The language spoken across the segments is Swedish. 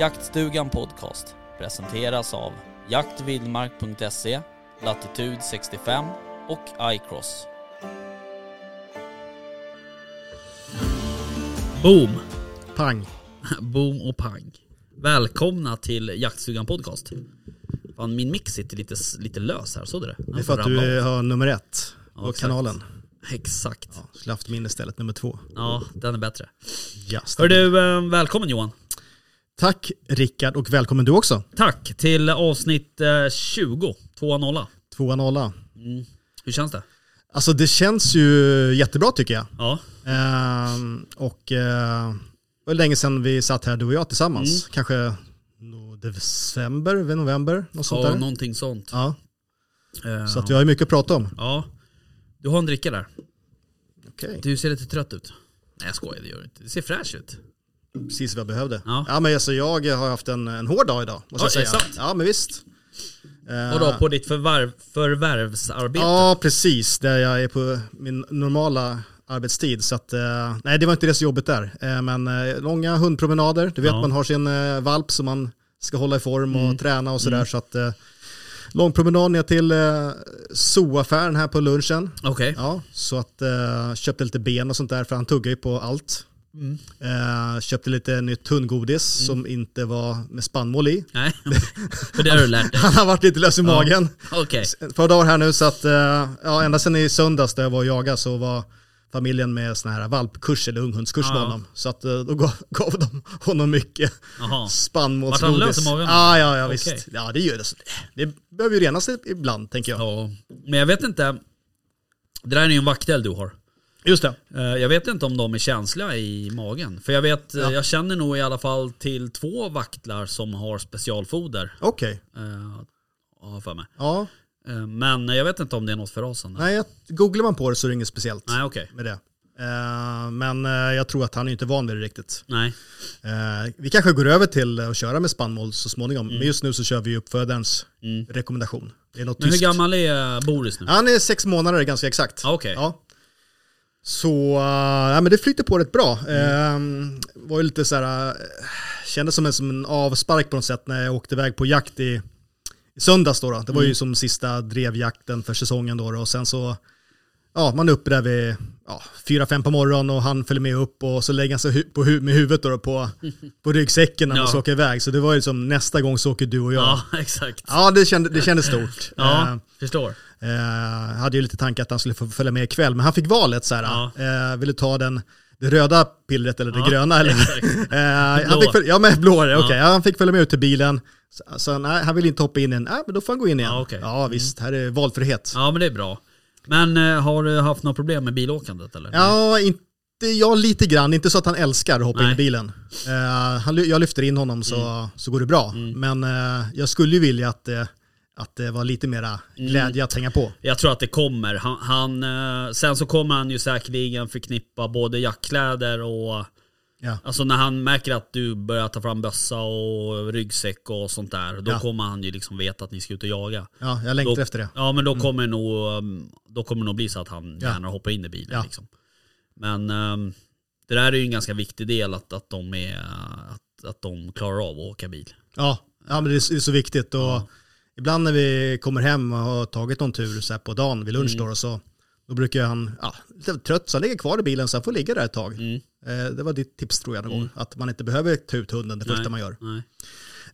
Jaktstugan Podcast presenteras av jaktvildmark.se, Latitude 65 och iCross. Boom! Pang. Boom och pang. Välkomna till Jaktstugan Podcast. Fan, min mix sitter lite, lite lös här, såg du det? Det är för att du har nummer ett på Ja, kanalen. Exakt. Ja, skulle haft min istället, nummer två. Ja, den är bättre. Just Hör du, eh, välkommen Johan. Tack Rickard och välkommen du också. Tack till avsnitt eh, 20, 2.0. Tvåa nolla. Mm. Hur känns det? Alltså det känns ju jättebra tycker jag. Ja, Ehm, och eh, det var länge sedan vi satt här du och jag tillsammans. Mm. Kanske december, november, något sånt ja där. någonting sånt. Ja, Eh, så att vi har ju mycket att prata om. Ja. Du har en dricka där. Okej. Du ser lite trött ut. Nej jag skojar, det gör du inte. Det ser fräsch ut. Precis vad jag behövde. Ja. Ja, men alltså, jag har haft en, en hård dag idag, måste Ja, jag säga. sant? Ja, men visst. Eh, Och då på ditt förvärv, förvärvsarbete? Ja, precis. Där jag är på min normala arbetstid. Så att, eh, nej, det var inte det så jobbigt där. Eh, men eh, långa hundpromenader. Du vet, Ja. man har sin eh, valp som man ska hålla i form och Mm. träna och sådär. Så att, eh, lång promenad ner till eh, zooaffären här på lunchen. Okej. Ja, så att eh, köpte lite ben och sånt där, för han tuggar ju på allt. Mm. Eh, köpte lite nytt hundgodis som inte var med spannmål i. Nej, för det har du lärt dig. Han har varit lite lös i magen. Okej. Ett par dagar här nu så att, eh, ja ända sedan i söndags där jag var och jagade så var familjen med sån här valpkurs eller unghundskurs med Ja. honom. Så att eh, då gav, gav de honom mycket Jaha. spannmålsgodis. Vart han lös i magen? Ja, ja, ja Okej. visst. Ja, det gör det. Det behöver ju renas ibland tänker jag. Ja. Men jag vet inte. Det där är ju en vaktel du har. Just det. Eh, Jag vet inte om de är känsliga i magen. För jag vet, eh, Ja. jag känner nog i alla fall till två vaktlar som har specialfoder. Okej. eh, Har för mig. Ja, Men jag vet inte om det är något för rasen. nej, googlar man på det så är det inget speciellt Nej okej. med det. Men jag tror att han är inte van vid det riktigt. Nej. Vi kanske går över till att köra med spannmål så småningom. Men just nu så kör vi uppfödarens Mm. rekommendation. Det är något Men hur tyskt. gammal är Boris nu? Han är sex månader ganska exakt. Ah, Okej. Ja. Så, uh, ja, men det flyter på rätt bra. Mm. Eh, var ju lite så här, uh, kändes som en, som en avspark på något sätt när jag åkte iväg på jakt i, i söndags då, då. Det var Mm. ju som sista drevjakten för säsongen då, då. och sen så, ja man är uppe där vid ja, fyra, fem på morgonen och han följer med upp och så lägger han sig hu- på hu- med huvudet då, då på, på ryggsäcken när man Ja. ska åka iväg. Så det var ju som nästa gång så åker du och jag. Ja, Ja, exakt. det, kände, det kändes stort. Ja, Eh, förstår. Eh, hade ju lite tanke att han skulle få följa med ikväll, men han fick valet så här. Ja. Eh, vill du ta den, det röda pillret eller det Ja, gröna? Eller? eh, han fick följa, ja men blå. Ja. Ja, han fick följa med ut till bilen. Så, så nej, han vill inte hoppa in igen. Nej, men då får han gå in igen. Ja, Ja, okej. Mm. visst, här är valfrihet. Ja, Ja men det är bra. Men eh, har du haft några problem med bilåkandet eller? inte jag lite grann, inte så att han älskar att hoppa in Nej. i bilen. Eh, han, jag lyfter in honom så, så går det bra. Men eh, jag skulle ju vilja att, eh, att det var lite mera glädje att hänga på. Jag tror att det kommer. Han, han, eh, sen så kommer han ju säkerligen förknippa både jackkläder och Ja. Alltså när han märker att du börjar ta fram bössa och ryggsäck och sånt där. Då Ja. kommer han ju liksom veta att ni ska ut och jaga. Ja, jag längtar Då- efter det. Ja men då kommer det nog, um, då kommer det nog bli så att han Ja. gärna hoppar in i bilen Ja. liksom. Men um, det där är ju en ganska viktig del att, att, de, är, att, att de klarar av att åka bil. Ja, ja men det är, det är så viktigt. Och Ibland när vi kommer hem och har tagit någon tur så på dagen vid lunch Mm. då, så då brukar han, ja, lite trött, så han ligger kvar i bilen så han får ligga där ett tag. Mm. Eh, det var ditt tips tror jag någon gång, att man inte behöver ta ut hunden det första Nej, man gör. Nej.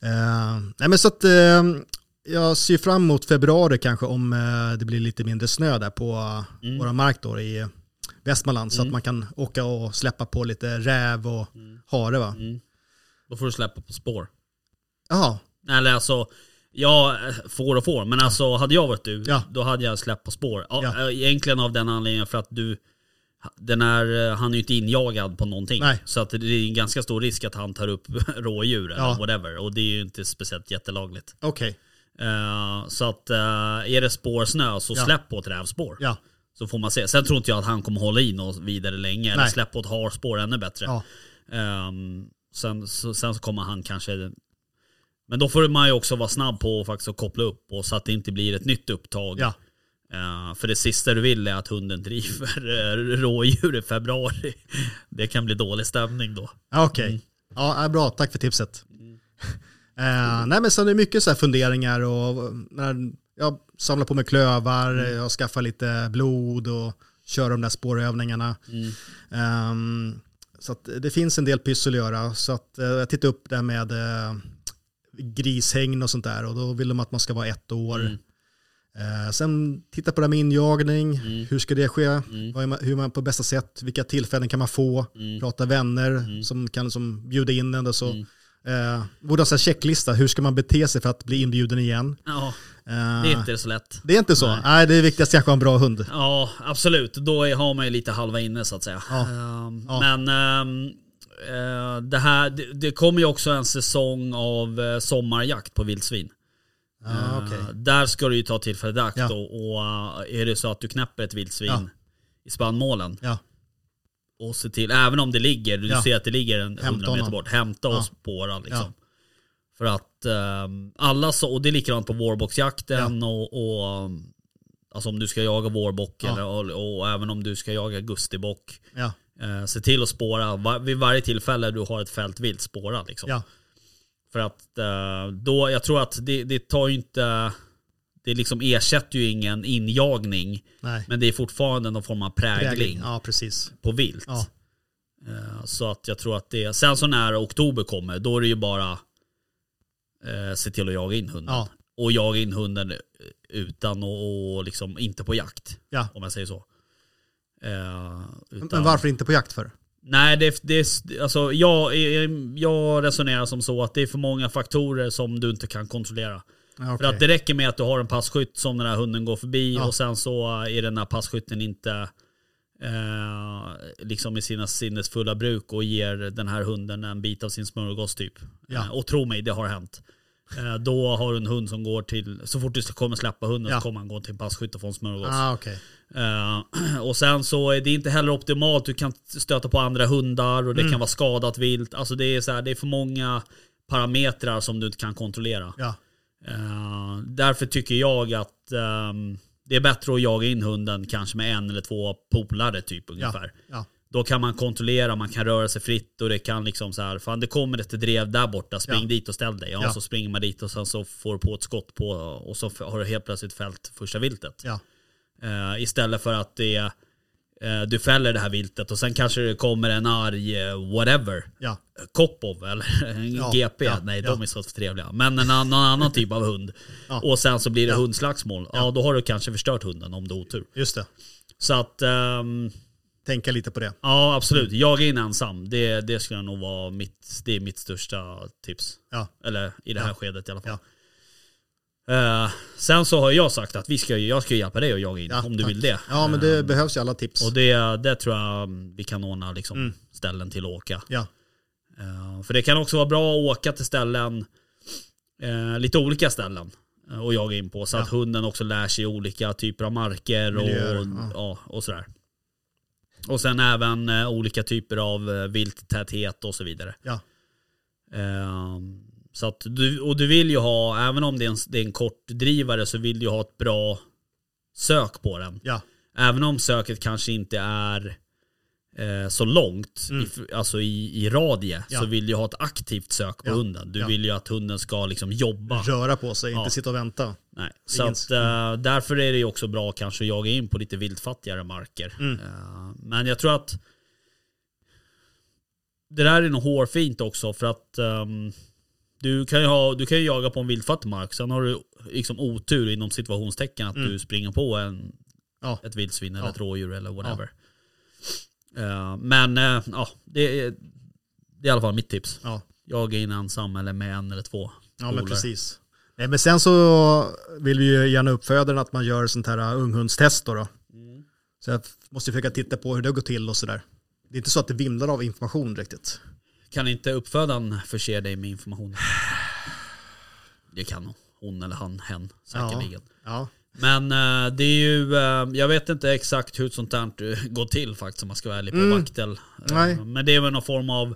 Eh, nej men så att eh, jag ser fram emot februari kanske om eh, det blir lite mindre snö där på Mm. våra mark då i Västmanland så att man kan åka och släppa på lite räv och hare va. Mm. Då får du släppa på spår. Jaha, Eller alltså, ja, får och får. Men alltså hade jag varit du, Ja. då hade jag släppt på spår. Ja, Ja. Egentligen av den anledningen för att du den är, eh, han är ju inte injagad på någonting. Nej. Så att det är en ganska stor risk att han tar upp rådjur eller Ja. whatever. Och det är ju inte speciellt jättelagligt. Okej, Eh, så att eh, är det spårsnö så Ja. släpp på ett rävspår. ja. Så får man se. Sen tror inte jag att han kommer hålla i något vidare länge. Eller Nej. släpp på ett harspår ännu bättre. ja. Ehm, sen, så, sen så kommer han kanske... Men då får man ju också vara snabb på att faktiskt att koppla upp och så att det inte blir ett nytt upptag. ja. Eh, för det sista du vill är att hunden driver eh, rådjur i februari. Det kan bli dålig stämning då. Okej. Ja, äh, bra. Tack för tipset. Eh, nej, men sen är det mycket så här funderingar och när jag samlar på mig klövar, jag skaffar lite blod och kör de där spårövningarna. Ehm, så det finns en del pyssel att göra. Så att, eh, jag tittade upp det med eh, grishägn och sånt där och då vill de att man ska vara ett år. Mm. Eh, sen titta på det här med injagning, Mm. hur ska det ske? Mm. Man, hur man på bästa sätt? Vilka tillfällen kan man få? Mm. Prata vänner Mm. som kan som bjuda in en. Och så. Mm. Eh, borde ha en checklista, hur ska man bete sig för att bli inbjuden igen? Ja, Eh, det är inte så lätt. det är inte så. Nej. Nej. det är viktigast att ha en bra hund. Ja, absolut. Då är, har man ju lite halva inne så att säga. Ja. Ehm, Ja. Men eh, det här, det, det kommer ju också en säsong av eh, sommarjakt på vildsvin. Ja, Eh, okej. Där ska du ju ta tillfället i akt Ja. och eh, är det så att du knäpper ett vildsvin Ja. i spannmålen Ja. och se till, även om det ligger, du ser att det ligger en 100 Hämta meter bort, hämta och Ja. spåra liksom. Ja. För att ehm, alla så, och det är likadant på vårbocksjakten och, och um, Alltså om du ska jaga vårbock eller, och, och även om du ska jaga augustibock. Ja. Eh, se till att spåra, var, vid varje tillfälle du har ett fält vilt, spåra liksom. Ja. För att eh, då, jag tror att det, det tar ju inte, det liksom ersätter ju ingen injagning. Nej. Men det är fortfarande någon form av prägling, Prägling. Ja, precis. på vilt. Ja. Eh, Så att jag tror att det, sen så när oktober kommer, då är det ju bara eh, se till att jaga in hunden. Ja. Och jaga in hunden utan och, och liksom inte på jakt. Ja. Om jag säger så. Eh, utan, Men varför inte på jakt för? Nej, det, det, alltså, jag, jag resonerar som så att det är för många faktorer som du inte kan kontrollera. Ja, För att det räcker med att du har en passkytt som den här hunden går förbi Ja. och sen så är den här passkytten inte eh, liksom i sina sinnesfulla bruk och ger den här hunden en bit av sin smörgås typ. Ja. Eh, och tro mig, det har hänt. Eh, då har du en hund som går till, så fort du kommer släppa hunden Ja. så kommer han gå till en passkytt och få en smörgås. Ah, okej. Eh, och sen så är det inte heller optimalt, du kan stöta på andra hundar och det kan vara skadat vilt. Alltså det är, så här, det är för många parametrar som du inte kan kontrollera. Ja. Eh, därför tycker jag att ehm, det är bättre att jaga in hunden kanske med en eller två polare typ ungefär. Ja. Då kan man kontrollera, man kan röra sig fritt och det kan liksom så här, fan det kommer ett drev där borta, spring Ja. dit och ställ dig. Ja, Ja. så springer man dit och sen så får du på ett skott på och så har du helt plötsligt fällt första viltet. Ja. Eh, istället för att det eh, du fäller det här viltet och sen kanske det kommer en arg eh, whatever. Ja. Kopov eller en Ja, GP. ja, Nej, ja. de är så trevliga. Men en annan, annan typ av hund. Ja. Och sen så blir det Ja. hundslagsmål. Ja. då har du kanske förstört hunden om du har otur. Just det. Så att, ehm, Tänka lite på det. ja absolut. Jaga in ensam. Det, det skulle nog vara mitt, det är mitt största tips. Ja. Eller i det här Ja. skedet i alla fall. Eh, sen så har jag sagt att vi ska, jag ska hjälpa dig att jaga in Ja, om du tack. vill det. Ja, men det Eh, behövs ju alla tips. och det, det tror jag vi kan ordna liksom Mm. ställen till att åka. Ja. Eh, för det kan också vara bra att åka till ställen, eh, lite olika ställen eh, och jaga in på. Så att hunden också lär sig olika typer av marker och, Miljöer, ja. ja. och sådär. Och sen även eh, olika typer av eh, vilttäthet och så vidare. Ja. Eh, så att du, och du vill ju ha, även om det är en, det är en kortdrivare så vill du ha ett bra sök på den. Ja. Även om söket kanske inte är eh, så långt, Mm. i, alltså i, i radie, Ja. så vill du ha ett aktivt sök på Ja. hunden. Du Ja. vill ju att hunden ska liksom jobba. Röra på sig, Ja. inte sitta och vänta. Nej. Så att, eh, därför är det ju också bra kanske att jaga in på lite viltfattigare marker. Mm. Eh, men jag tror att det där är nog hårfint också för att ehm, du, kan ju ha, du kan ju jaga på en viltfattig mark, sen har du liksom otur inom situationstecken att Mm. du springer på en, Ja. ett vildsvin eller Ja. ett rådjur eller whatever. Eh, men eh, ja, det är, det är i alla fall mitt tips. Ja. Jaga in ensam eller med en eller två. Ja, men polare. precis. Nej, men sen så vill vi ju gärna uppfödaren att man gör sånt här uh, unghundstest då. då. Så jag måste försöka titta på hur det går till och sådär. Det är inte så att det vimlar av information riktigt. Kan inte uppfödaren förse dig med information? Det kan hon. Hon eller han, hen säkerligen. Ja. Men eh, det är ju, eh, jag vet inte exakt hur sånt här eh, går till faktiskt om man ska vara ärlig på Mm. vaktel. Nej. Men det är väl någon form av,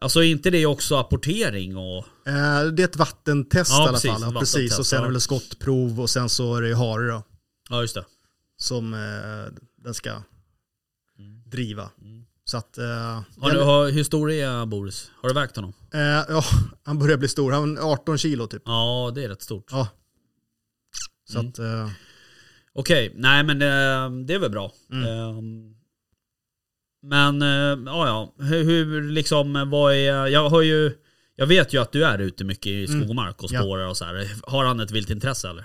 alltså är inte det också apportering och, det är ett vattentest Ja, i alla precis, fall. Ja, precis. Och sen är det skottprov och sen så är det ju hare då, ja just det. som den ska driva. Så att, eh, Mm. Har du, har, hur stor är Boris? Har du vägt honom? eh, ja, han börjar bli stor. Han är 18 kilo typ. Ja det är rätt stort. Ja. Så Mm. att, eh, Okej, nej men eh, det är väl bra. Mm. Eh, men eh, ja, ja, hur, hur liksom, vad är, jag har ju, jag vet ju att du är ute mycket i skog och mark och Ja. spårar och så här. Har han ett vilt intresse eller?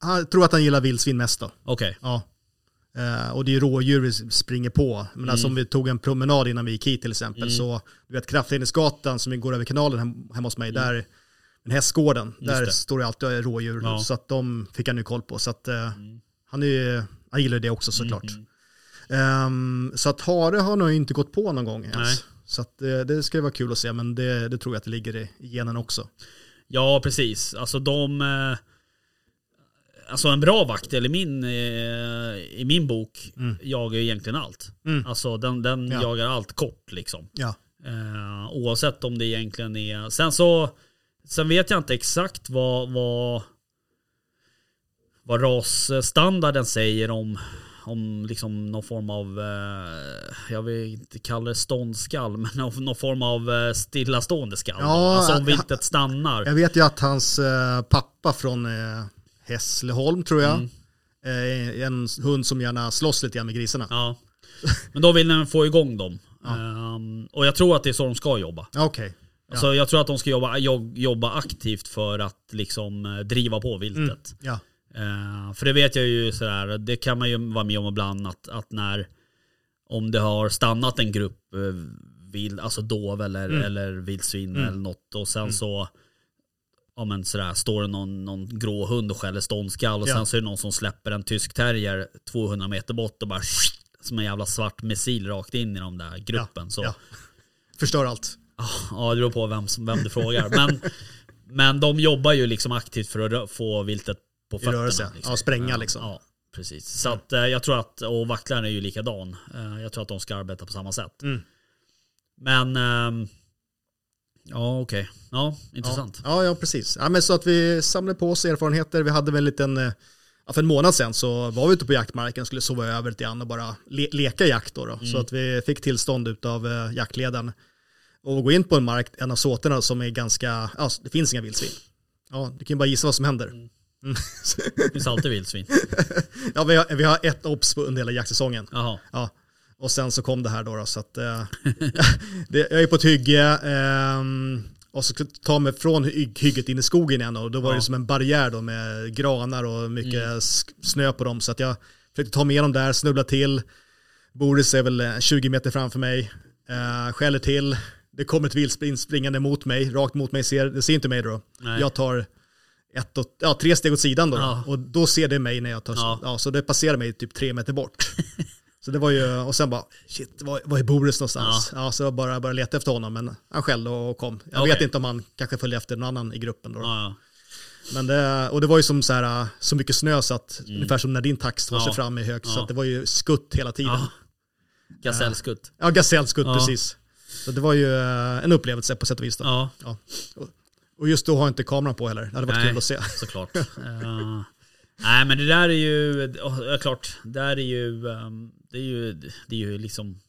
han tror att han gillar vildsvin mest då. Okej. Ja. Eh, och det är ju rådjur vi springer på. Men alltså Mm. om vi tog en promenad innan vi gick hit till exempel så, du vet Kraftledningsgatan som går över kanalen hem, hemma hos mig, där, den hästgården, Mm. Just där det. står det alltid rådjur. Ja. Så att de fick han ju koll på. Så att eh, han, är, han gillar det också såklart. Mm. Ehm, så att hare har nog inte gått på någon gång ens. Nej. Så att eh, det ska ju vara kul att se, men det, det tror jag att det ligger i i genen också. Ja, precis. Alltså de... eh, Alltså en bra vaktel i min, eh, i min bok jagar ju egentligen allt. Mm. Alltså den, den Ja. jagar allt kort liksom. Ja. Eh, oavsett om det egentligen är... Sen så... Sen vet jag inte exakt vad... vad vad rasstandarden säger om, om liksom någon form av, eh, jag vill inte kalla det ståndskall, men någon, form av eh, stillastående skall. Ja, alltså om viltet stannar. Jag vet ju att hans eh, pappa från eh, Hässleholm tror jag, Mm. är en hund som gärna slåss lite grann med grisarna. Ja. Men då vill den få igång dem. Ehm, och jag tror att det är så de ska jobba. Ja, Okej. Alltså jag tror att de ska jobba, jo- jobba aktivt för att liksom eh, driva på viltet. Ja. Eh, för det vet jag ju sådär, det kan man ju vara med om ibland att, att när om det har stannat en grupp eh, vild, alltså dov eller, Mm. eller vildsvin eller något och sen så Ja men sådär, står det någon, någon grå hund och skäller ståndskall och Ja. sen så är det någon som släpper en tysk terrier 200 meter bort och bara som en jävla svart missil rakt in i de där gruppen. Så Ja. Förstör allt. Ja, det beror på vem, som- vem du frågar. Men, men de jobbar ju liksom aktivt för att få viltet på fötterna. rörelse. Liksom. Ja, spränga liksom. Ja, precis. Så att eh, jag tror att, och vacklaren är ju likadan. Eh, Jag tror att de ska arbeta på samma sätt. Mm. Men, ehm, ja okej. Ja, intressant. Ja, ja, precis. Ja, men så att vi samlade på oss erfarenheter. Vi hade väl en liten, eh, ja, för en månad sedan så var vi ute på jaktmarken, skulle sova över lite grann och bara le leka jakt då. då. Mm. Så att vi fick tillstånd av eh, jaktledaren och gå in på en mark, en av såterna som är ganska, ja, det finns inga vildsvin. Ja, du kan ju bara gissa vad som händer. Mm. Det finns alltid vildsvin. Ja, vi har, vi har ett obs under hela jaktsäsongen. Jaha. Ja. Och sen så kom det här då, då så att eh, det, jag är på ett hygge ehm, och så ta mig från hy- hygget in i skogen igen och då var Ja. det som en barriär då med granar och mycket Mm. snö på dem så att jag försökte ta mig igenom där, snubbla till. Boris är väl eh, 20 meter framför mig, eh, skäller till. Det kommer ett vildsvin springande mot mig, rakt mot mig, ser, det ser inte mig då. Nej. Jag tar ett och, ja, tre steg åt sidan då, Ja. och då ser det mig när jag tar, Ja. ja. så det passerar mig typ tre meter bort. Så det var ju, och sen bara, shit, var, var är Boris någonstans? Ja. så jag bara började leta efter honom, men han skällde och kom. Jag Okej. vet inte om han kanske följde efter någon annan i gruppen då. Ja, ja. Men det, och det var ju som så, här, så mycket snö så att, ungefär som när din tax tar sig Mm. Ja. fram i hög, så Ja. att det var ju skutt hela tiden. ja. Gasellskutt. Ja, gasellskutt Ja. precis. Så det var ju eh, en upplevelse på sätt och vis. Då. Ja, Ja. Och, just då har jag inte kameran på heller. Det hade varit Nej. kul att se. såklart. Eh, nej men det där är ju, ja, klart, det där är ju, ehm, det är ju, det är ju liksom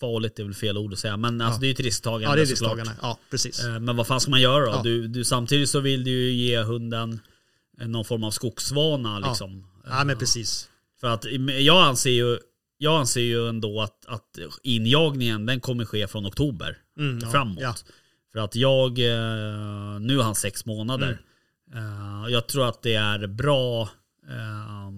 farligt är väl fel ord att säga, men alltså, Ja. det är ju ett risktagande Ja, det är risktagande. Ja, precis. Eh, Men vad fan ska man göra då? Ja. Du, du, samtidigt så vill du ju ge hunden någon form av skogsvana Ja. liksom. Ja, men precis. För att jag anser ju, jag anser ju ändå att, att injagningen den kommer ske från oktober Mm, framåt. Ja. För att jag, eh, nu har han sex månader. Mm. Eh, Jag tror att det är bra eh,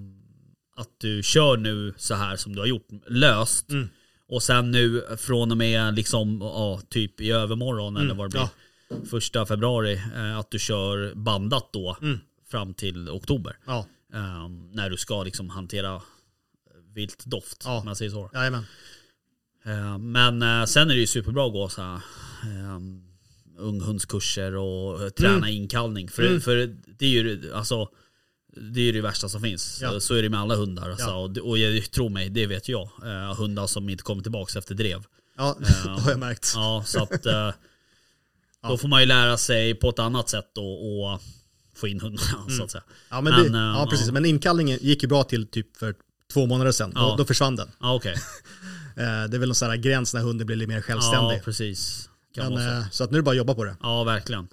att du kör nu så här som du har gjort, löst. Mm. Och sen nu från och med liksom, ja, typ i övermorgon eller vad det blir, Mm. ja. första februari, att du kör bandat då Mm. fram till oktober. Ja. När du ska liksom hantera viltdoft. Ja. Om man säger så. Jajamän. Eh, Men eh, sen är det ju superbra att gå så här, eh, unghundskurser och eh, träna Mm. inkallning. För, för det är ju alltså, det är det värsta som finns. Ja. Så är det med alla hundar. Alltså. Ja. Och, och jag, tro mig, det vet jag. Eh, hundar som inte kommer tillbaka efter drev. Ja, det har jag märkt. Ja, så att då får man ju lära sig på ett annat sätt och, och få in hundarna så att säga. Ja, men, Men, det, ja, precis. Men inkallningen gick ju bra till typ för två månader sedan. Ja. Då, då försvann den. Ja, okej. Eh, det är väl någon sån här gräns när hunden blir lite mer Ja, självständig. precis. Kan men, så. eh, så att nu är det bara att jobba på det. Ja, verkligen.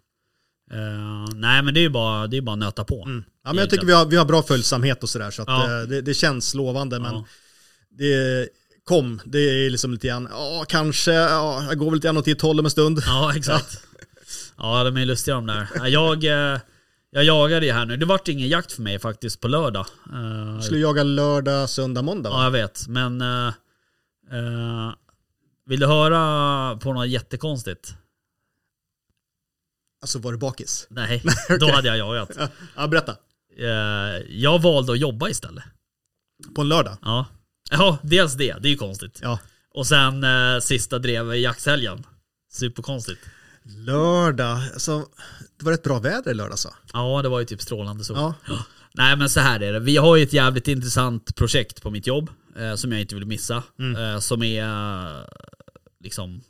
Eh, nej, men det är ju bara, det är bara att nöta på. Mm. Ja, men jag tycker vi har, vi har bra följsamhet och sådär. Så att, Ja. det, det känns lovande. Men Ja. det kom, det är liksom lite grann, ja kanske, ja, jag går väl lite grann åt ditt håll om en stund. Ja, exakt. Ja, de är lustiga de där. Ja, Jag, jag jagade ju här nu. Det vart ingen jakt för mig faktiskt på lördag. Eh, Jag skulle jaga lördag, söndag, måndag va? Ja, jag vet. Men eh, eh, vill du höra på något jättekonstigt? Alltså var du bakis? Nej, då hade jag jagat. Ja, ja, berätta. Eh, jag valde att jobba istället. På en lördag? Ja. ja, dels det. Det är ju konstigt. Ja. Och sen eh, sista drev i jakthelgen. Superkonstigt. Lördag, alltså det var rätt bra väder i lördags va? Ja, det var ju typ strålande sol. Ja. Nej men så här är det. Vi har ju ett jävligt intressant projekt på mitt jobb. Eh, som jag inte vill missa. Mm. Eh, som är eh, liksom...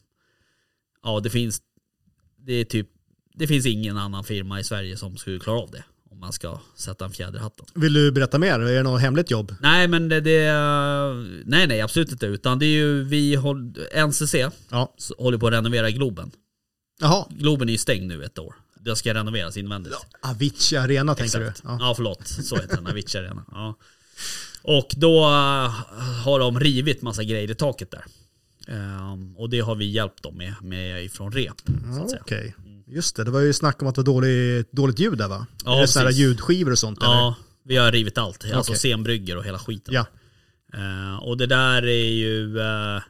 Ja det finns... Det är typ... Det finns ingen annan firma i Sverige som skulle klara av det. Om man ska sätta en fjäder i hatten. Vill du berätta mer? Är det något hemligt jobb? Nej men det... det nej nej absolut inte. Utan det är ju vi... Håll, NCC Ja. håller på att renovera Globen. Jaha. Globen är ju stängd nu ett år. Den ska renoveras invändigt. Avicii Arena tänker Exakt. du? Ja. Ja. förlåt, så heter den, Avicii Arena. Ja. Och då eh, har de rivit massa grejer i taket där. Ehm, och det har vi hjälpt dem med, med ifrån rep. Säga. Okej. Just det, det var ju snack om att det var dåligt, dåligt ljud där va? Ja, är det sådana ljudskivor och sånt eller? Ja, vi har rivit allt. Alltså Okej. scenbryggor och hela skiten. Ja. Eh, och det där är ju... eh,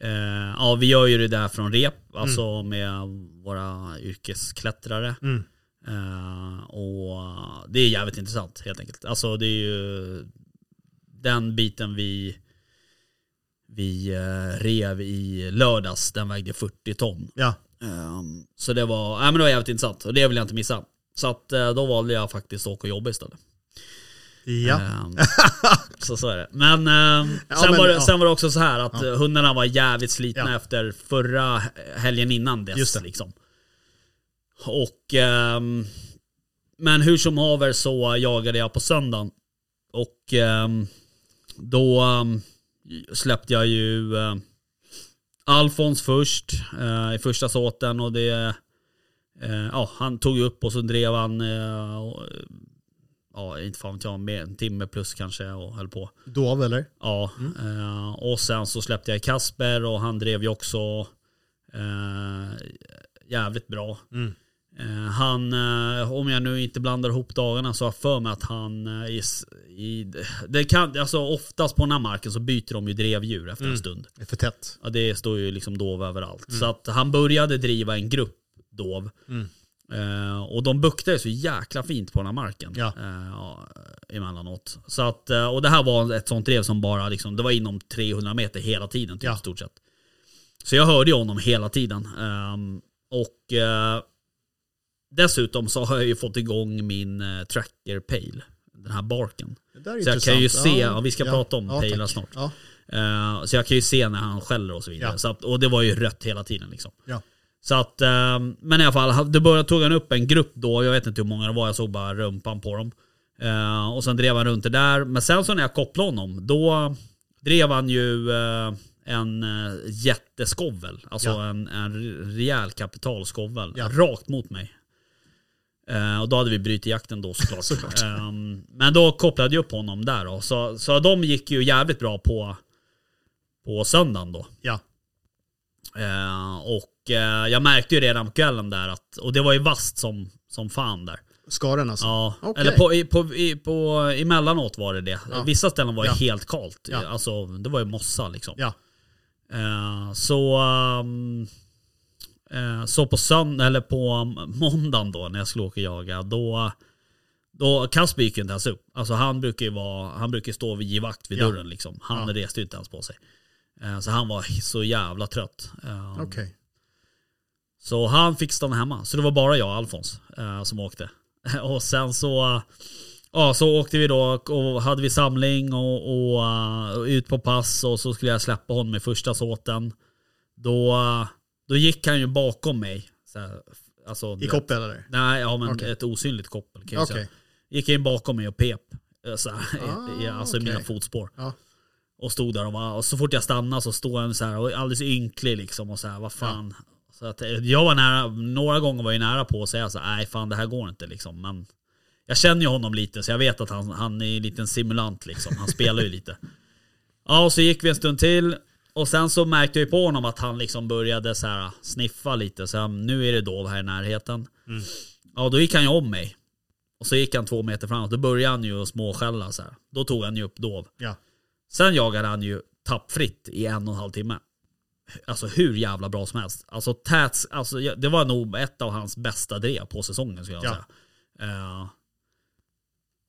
eh, ja, vi gör ju det där från rep. Alltså med våra yrkesklättrare. Mm. Eh, och det är jävligt intressant helt enkelt. Alltså det är ju den biten vi vi eh, rev i lördags, den vägde 40 ton. Ja. Ehm, så det var, ja, men det var jävligt intressant och det vill jag inte missa. Så att eh, då valde jag faktiskt att åka och jobba istället. Ja. Ehm, så så är det. Men, ehm, Ja, sen, men, var det, ja. sen var det också så här att eh, hundarna var jävligt slitna Ja. efter förra helgen innan dess. Just det. Liksom. Och ehm, Men hur som haver så jagade jag på söndagen. Och ehm, då ehm, släppte jag ju eh, Alfons först eh, i första såten och det eh, Ja, han tog upp och så drev han eh, och, Ja, inte fan vet jag, med en timme plus kanske och höll på. Dov eller? Ja, eh, och sen så släppte jag Kasper och han drev ju också eh, jävligt bra. Mm. Eh, han, eh, om jag nu inte blandar ihop dagarna så har jag för mig att han i, i, det kan, alltså oftast på den här marken så byter de ju drevdjur efter en stund. Det är för tätt. Ja, det står ju liksom dov överallt. Så att han började driva en grupp dov. Eh, och de buktar ju så jäkla fint på den här marken. Ja. Eh, ja, emellanåt. Så att, eh, och det här var ett sånt drev som bara liksom, det var inom 300 meter hela tiden typ, Ja. stort sett. Så jag hörde ju honom hela tiden. Ehm, och eh, dessutom så har jag ju fått igång min eh, tracker pale. Den här barken. Så jag kan ju se, ja, vi ska prata om pejlar tack. snart. Ja. Eh, så jag kan ju se när han skäller och så vidare. Ja. Så att, och det var ju rött hela tiden liksom. Så att, eh, men i alla fall, det började, tog han upp en grupp då, jag vet inte hur många det var, jag såg bara rumpan på dem. Eh, och sen drev han runt det där. Men sen så när jag kopplade honom, då drev han ju eh, en eh, jätteskovel. Alltså Ja. en, en rejäl kapitalskovel. Ja. Rakt mot mig. Eh, och då hade vi brutit jakten då såklart. Såklart. Ehm, men då kopplade jag upp honom där då. Så, så de gick ju jävligt bra på, på söndagen då. Ja. Eh, och eh, jag märkte ju redan på kvällen där att, och det var ju vast som, som fan där. Skaren alltså? Ja, Okej. eller på, i, på, i, på, emellanåt var det det. Ja. Vissa ställen var ju Ja. helt kalt. Ja. Alltså det var ju mossa liksom. Ja. Eh, så, ehm, eh, så på söndag, eller på måndagen då när jag skulle åka och jaga, då, Då, Kasper gick ju inte ens upp. Alltså han brukar ju vara, han brukar stå vid vakt vid dörren liksom. Han Ja. reste ju inte ens på sig. Eh, Så han var så jävla trött. Eh, Okej. Så han fick stanna hemma. Så det var bara jag och Alfons eh, som åkte. och sen så, ja, så åkte vi då och hade vi samling och, och, ut på pass och så skulle jag släppa honom i första såten. Då, då gick han ju bakom mig. Här, alltså, I koppel eller? Nej, ja men Okej. ett osynligt koppel kan jag Okej. säga. Gick in bakom mig och pep. Så här, Ah, i, alltså i mina fotspår. Ja. Och stod där och, var, och så fort jag stannade så stod han så här och alldeles ynklig liksom och så här, vad fan. Så att, eh, jag var nära, några gånger var jag nära på att säga så nej fan det här går inte liksom. Men jag känner ju honom lite så jag vet att han, han är en liten simulant liksom. Han spelar ju lite. Ja och så gick vi en stund till. Och sen så märkte jag på honom att han liksom började så här sniffa lite. Så här, nu är det dov här i närheten. Ja då gick han ju om mig. Och så gick han två meter framåt. Då började han ju småskälla så här. Då tog han ju upp dov. Ja. Sen jagade han ju tappfritt i en och en halv timme. Alltså hur jävla bra som helst. Alltså Tats, alltså det var nog ett av hans bästa drev på säsongen skulle jag Ja. säga. Eh,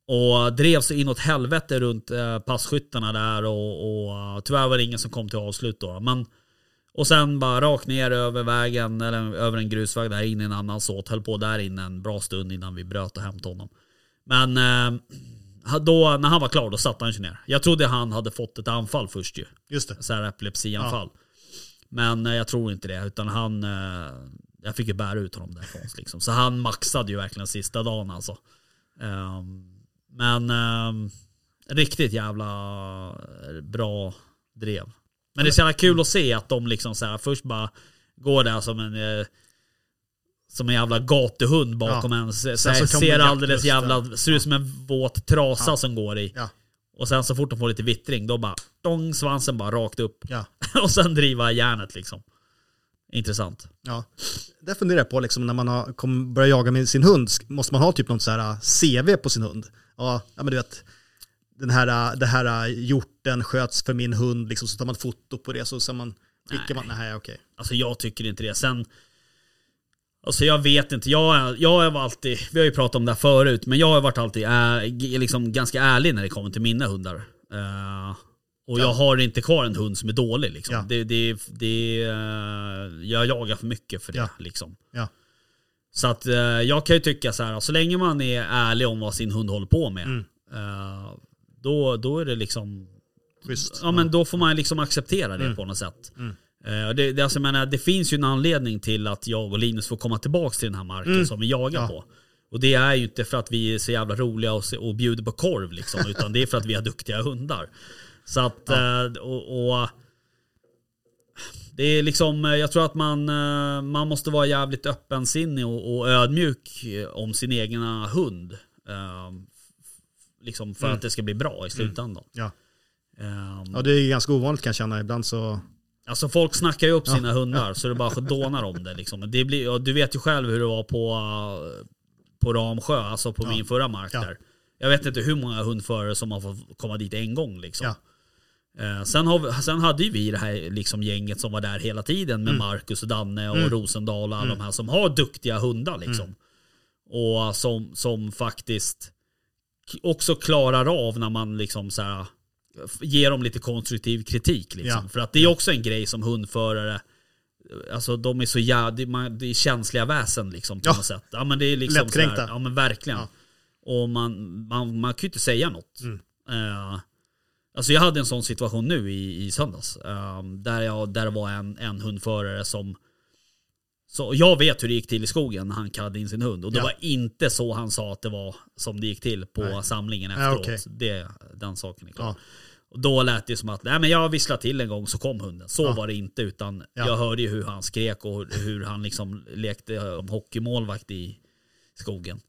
och drev så inåt helvete runt uh, passkyttarna där och, och uh, tyvärr var det ingen som kom till avslut då. Men, och sen bara rakt ner över vägen, eller över en grusväg där in i en annan såt. Höll på där inne en bra stund innan vi bröt och hämtade honom. Men eh, då, när han var klar då satte han sig ner. Jag trodde han hade fått ett anfall först ju. Just det. Så här epilepsianfall. Men eh, jag tror inte det. Utan han... Eh, jag fick ju bära ut honom därifrån. Liksom. Så han maxade ju verkligen sista dagen alltså. Ehm, men ehm, riktigt jävla bra drev. Men det är så jävla kul att se att de liksom så här, först bara går där som en... Som en jävla gatuhund bakom Ja. en. Så, så ser alldeles jävla... Ser ut som en våt trasa Ja. som går i. Ja. Och sen så fort de får lite vittring, då bara... Dong, svansen bara rakt upp. Ja. och sen driva järnet liksom. Intressant. Ja. Det funderar jag på, liksom, när man har, kom, börjar jaga med sin hund, måste man ha typ något så här uh, CV på sin hund? Ja, ja men du vet, den här, uh, det här uh, hjorten sköts för min hund, liksom, så tar man ett foto på det, så, så man, skickar man, nej okej. Alltså jag tycker inte det. Sen... Alltså jag vet inte. Jag, är- jag har alltid... Vi har ju pratat om det här förut. Men jag har varit alltid är, liksom ganska ärlig när det kommer till mina hundar. Eh, och jag Ja. har inte kvar en hund som är dålig. Liksom. Ja. Det, det, det, eh, jag jagar för mycket för det. Ja. Liksom. Så att eh, jag kan ju tycka så här. Så länge man är ärlig om vad sin hund håller på med. Mm. då, då är det liksom... Schysst. Ja men då får man liksom acceptera det Mm. på något sätt. Mm. Eh, Det, det, alltså, menar, det finns ju en anledning till att jag och Linus får komma tillbaka till den här marken Mm. som vi jagar Ja. på. Och det är ju inte för att vi är så jävla roliga och, och bjuder på korv liksom, utan det är för att vi har duktiga hundar. Så att, eh, och, och det är liksom, eh, jag tror att man, man måste vara jävligt öppensinnig och, och ödmjuk om sin egna hund. Liksom för Mm. att det ska bli bra i slutändan. Ja. Eh, ja, det är ganska ovanligt kan jag känna, ibland så, Alltså folk snackar ju upp sina hundar så det bara dånar om det liksom. Det blir, du vet ju själv hur det var på, uh, på Ramsjö, alltså på min förra mark där. Jag vet inte hur många hundförare som har fått komma dit en gång liksom. Eh, sen, har vi, sen hade ju vi det här liksom gänget som var där hela tiden med Mm. Marcus och Danne och Mm. Rosendal och alla Mm. de här som har duktiga hundar liksom. Mm. Och som, som faktiskt också klarar av när man liksom så här ger dem lite konstruktiv kritik liksom. Ja. För att det är också en grej som hundförare Alltså de är så jävla, det, är känsliga väsen liksom på Ja. något sätt. Ja men det är liksom Lättkränkta. så här, Ja men verkligen. Ja. Och man, man, man kan ju inte säga något. Mm. Eh, alltså jag hade en sån situation nu i, i söndags. eh, där, jag, där var en, en hundförare som så jag vet hur det gick till i skogen när han kallade in sin hund. Och det Ja. var inte så han sa att det var som det gick till på Nej. samlingen Ja, efteråt. okej. det, den saken är klar. ja. Och då lät det som att nej, men jag visslade till en gång så kom hunden. Så Ja. var det inte utan Ja. jag hörde ju hur han skrek och hur han liksom lekte om hockeymålvakt i skogen.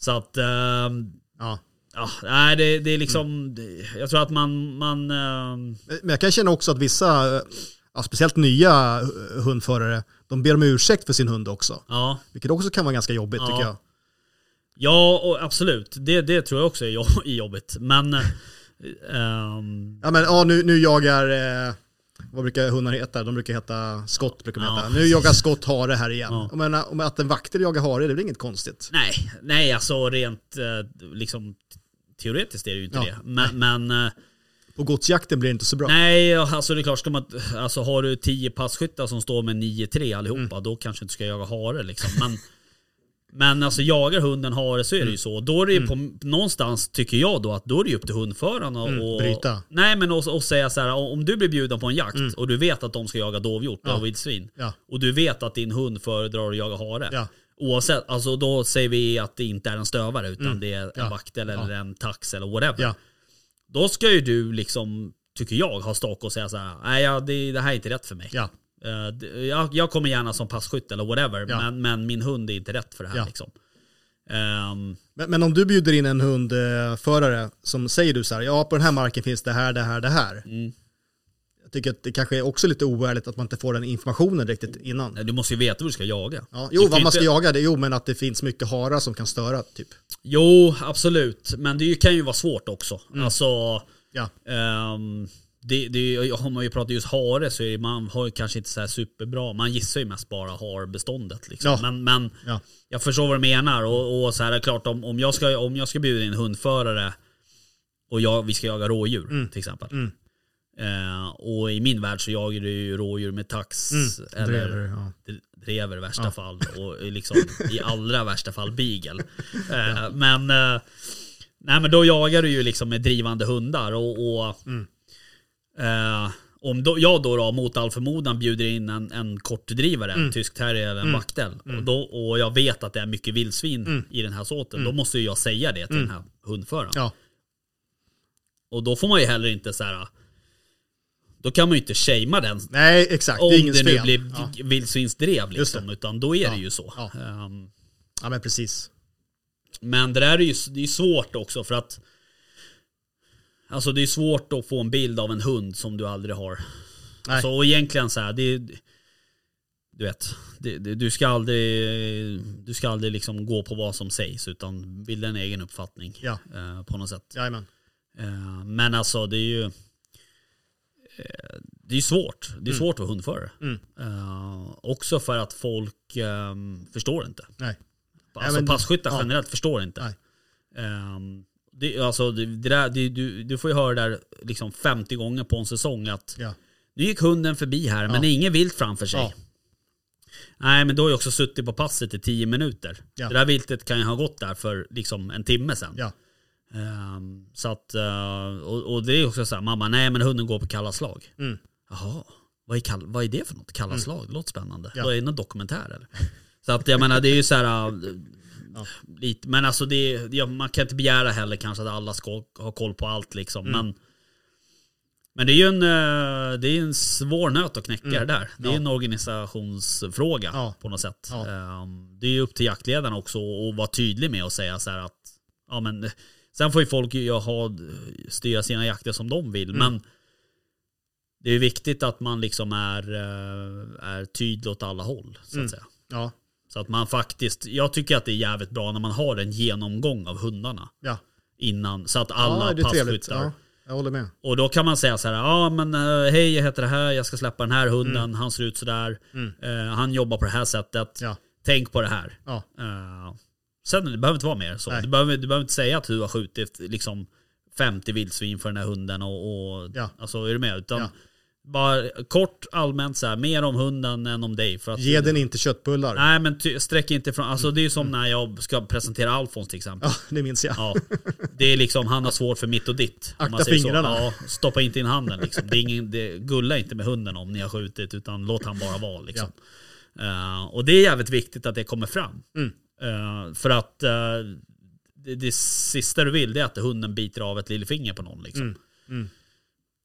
Så att, ehm, ja. ja, nej det, det är liksom, Mm. jag tror att man, man ehm, Men jag kan känna också att vissa, eh, ja, speciellt nya eh, hundförare, de ber om ursäkt för sin hund också. ja. Vilket också kan vara ganska jobbigt Ja. tycker jag. Ja, och absolut. Det, det tror jag också är jobb- är jobbigt. Men... eh, ehm, Ja men ja, nu, nu jagar, eh, vad brukar hundar heta? De brukar heta skott. Brukar de Ja. heta. Nu jagar skott hare här igen. Ja. Jag menar, om att en vakter jagar hare, det är väl inget konstigt? Nej, nej alltså rent eh, liksom teoretiskt är det ju inte Ja, det. Men, men eh, På godsjakten blir det inte så bra. nej, alltså det är klart, ska man, alltså har du 10 passkyttar som står med 9-3 allihopa, då kanske du inte ska jaga hare liksom. Men, men alltså jagar hunden hare så är det ju så. Då är det ju på, någonstans, tycker jag då, att då är det ju upp till hundföraren och, och bryta. Nej men och, och säga så här, om du blir bjuden på en jakt och du vet att de ska jaga dovhjort Ja. och vildsvin. Ja. Och du vet att din hund föredrar att jaga hare. Ja. Oavsett, alltså då säger vi att det inte är en stövare utan det är en Ja. vaktel eller en tax eller whatever. Då ska ju du liksom, tycker jag, ha stake och säga så här, nej ja, det, det här är inte rätt för mig. Ja. Det- jag, jag kommer gärna som passkytt eller whatever, Ja. men, men min hund är inte rätt för det här Ja. liksom. Ehm, Men, men om du bjuder in en hundförare som säger du så här, ja på den här marken finns det här, det här, det här. Mm. Jag tycker att det kanske är också lite oärligt att man inte får den informationen riktigt innan. du måste ju veta vad du ska jaga. Ja, jo, vad man ska inte- jaga, det, jo men att det finns mycket harar som kan störa typ. Jo, absolut. Men det kan ju vara svårt också. Mm. Alltså, Ja, ehm, det, det, har man ju pratat just hare så är man har ju kanske inte så här superbra, man gissar ju mest bara harbeståndet liksom. Ja. Men, men ja, jag förstår vad du menar och, och så här är klart om, om, jag ska, om jag ska bjuda in hundförare och jag, vi ska jaga rådjur till exempel. Mm. Eh, och i min värld så jagar du ju rådjur med tax Mm. eller drever, ja. drever i värsta fall och liksom i allra värsta fall beagle. Eh, men, eh, nej, men då jagar du ju liksom med drivande hundar och, och Mm. eh, om då, jag då, då mot all förmodan bjuder in en, en kortdrivare, Mm. en tysk terrier eller en vaktel och, då, och jag vet att det är mycket vildsvin i den här såten, då måste ju jag säga det till den här hundföraren. Mm. ja, Och då får man ju heller inte så här. Då kan man ju inte shamea den nej exakt, om det är det, ingens nu fel. blir Ja. vildsvinsdrev liksom, det. utan då är Ja. det ju så. Ja. Ehm, ja, men precis. men det där är ju det är svårt också för att Alltså det är svårt att få en bild av en hund som du aldrig har. Nej. Alltså, och egentligen så här, det är, Du vet, det, det, du ska aldrig Du ska aldrig liksom gå på vad som sägs utan bilda en egen uppfattning. Ja. eh, på något sätt. Jajamän. Eh, men alltså det är ju Det är svårt. Det är svårt att vara hundförare. Mm. Eh, också för att folk eh, förstår inte. Nej. Alltså men- passkyttar ja. generellt förstår inte. Nej. Ehm, det, alltså, det, det där, det, du, du får ju höra det där liksom 50 gånger på en säsong att Ja. nu gick hunden förbi här men Ja. det är inget vilt framför sig. Ja. Nej men då har jag också suttit på passet i 10 minuter. Det där viltet kan ju ha gått där för liksom en timme sedan. Ja. Ehm, så att, eh, och, och det är också så här, mamma nej men hunden går på kalla slag. Mm. Jaha, vad är, kall, vad är det för något? Kalla slag? Det låter spännande. Ja. Vad är det någon dokumentär eller? Så att jag menar det är ju så här. äh, Lite, men alltså det, ja, man kan inte begära heller kanske att alla ska ha koll på allt liksom. Mm. Men, men det är ju en, äh, det är en svår nöt att knäcka det där. Det är Mm. Ja. en organisationsfråga Ja. på något sätt. Ja. Ehm, Det är ju upp till jaktledarna också att vara tydlig med och säga så här att ja, men, Sen får ju folk ju ha, styra sina jakter som de vill. Mm. Men det är viktigt att man liksom är, eh, är tydlig åt alla håll. Så att Mm. säga. Ja. Så att man faktiskt, jag tycker att det är jävligt bra när man har en genomgång av hundarna Ja. innan. Så att alla ja, passkyttar. Ja, jag håller med. Och då kan man säga så här, ja men eh, hej jag heter det här, jag ska släppa den här hunden, han ser ut sådär. Mm. Eh, han jobbar på det här sättet. Ja. Tänk på det här. Ja. Eh, sen det behöver inte vara mer så. Du behöver, du behöver inte säga att du har skjutit liksom 50 vildsvin för den här hunden och, och Ja. alltså är du med? Utan Ja. bara kort allmänt så här, mer om hunden än om dig. För att, Ge den inte köttbullar. Nej men ty, sträck inte från, alltså det är ju som när jag ska presentera Alfons till exempel. Ja, det minns jag. Ja, det är liksom, han har svårt för mitt och ditt. Akta säger så. fingrarna. Ja, stoppa inte in handen liksom. Det är ingen, det, gulla inte med hunden om ni har skjutit, utan låt han bara vara liksom. Eh, och det är jävligt viktigt att det kommer fram. Mm. Eh, för att eh, det, det sista du vill det är att hunden biter av ett lillfinger på någon liksom. Mm. Mm.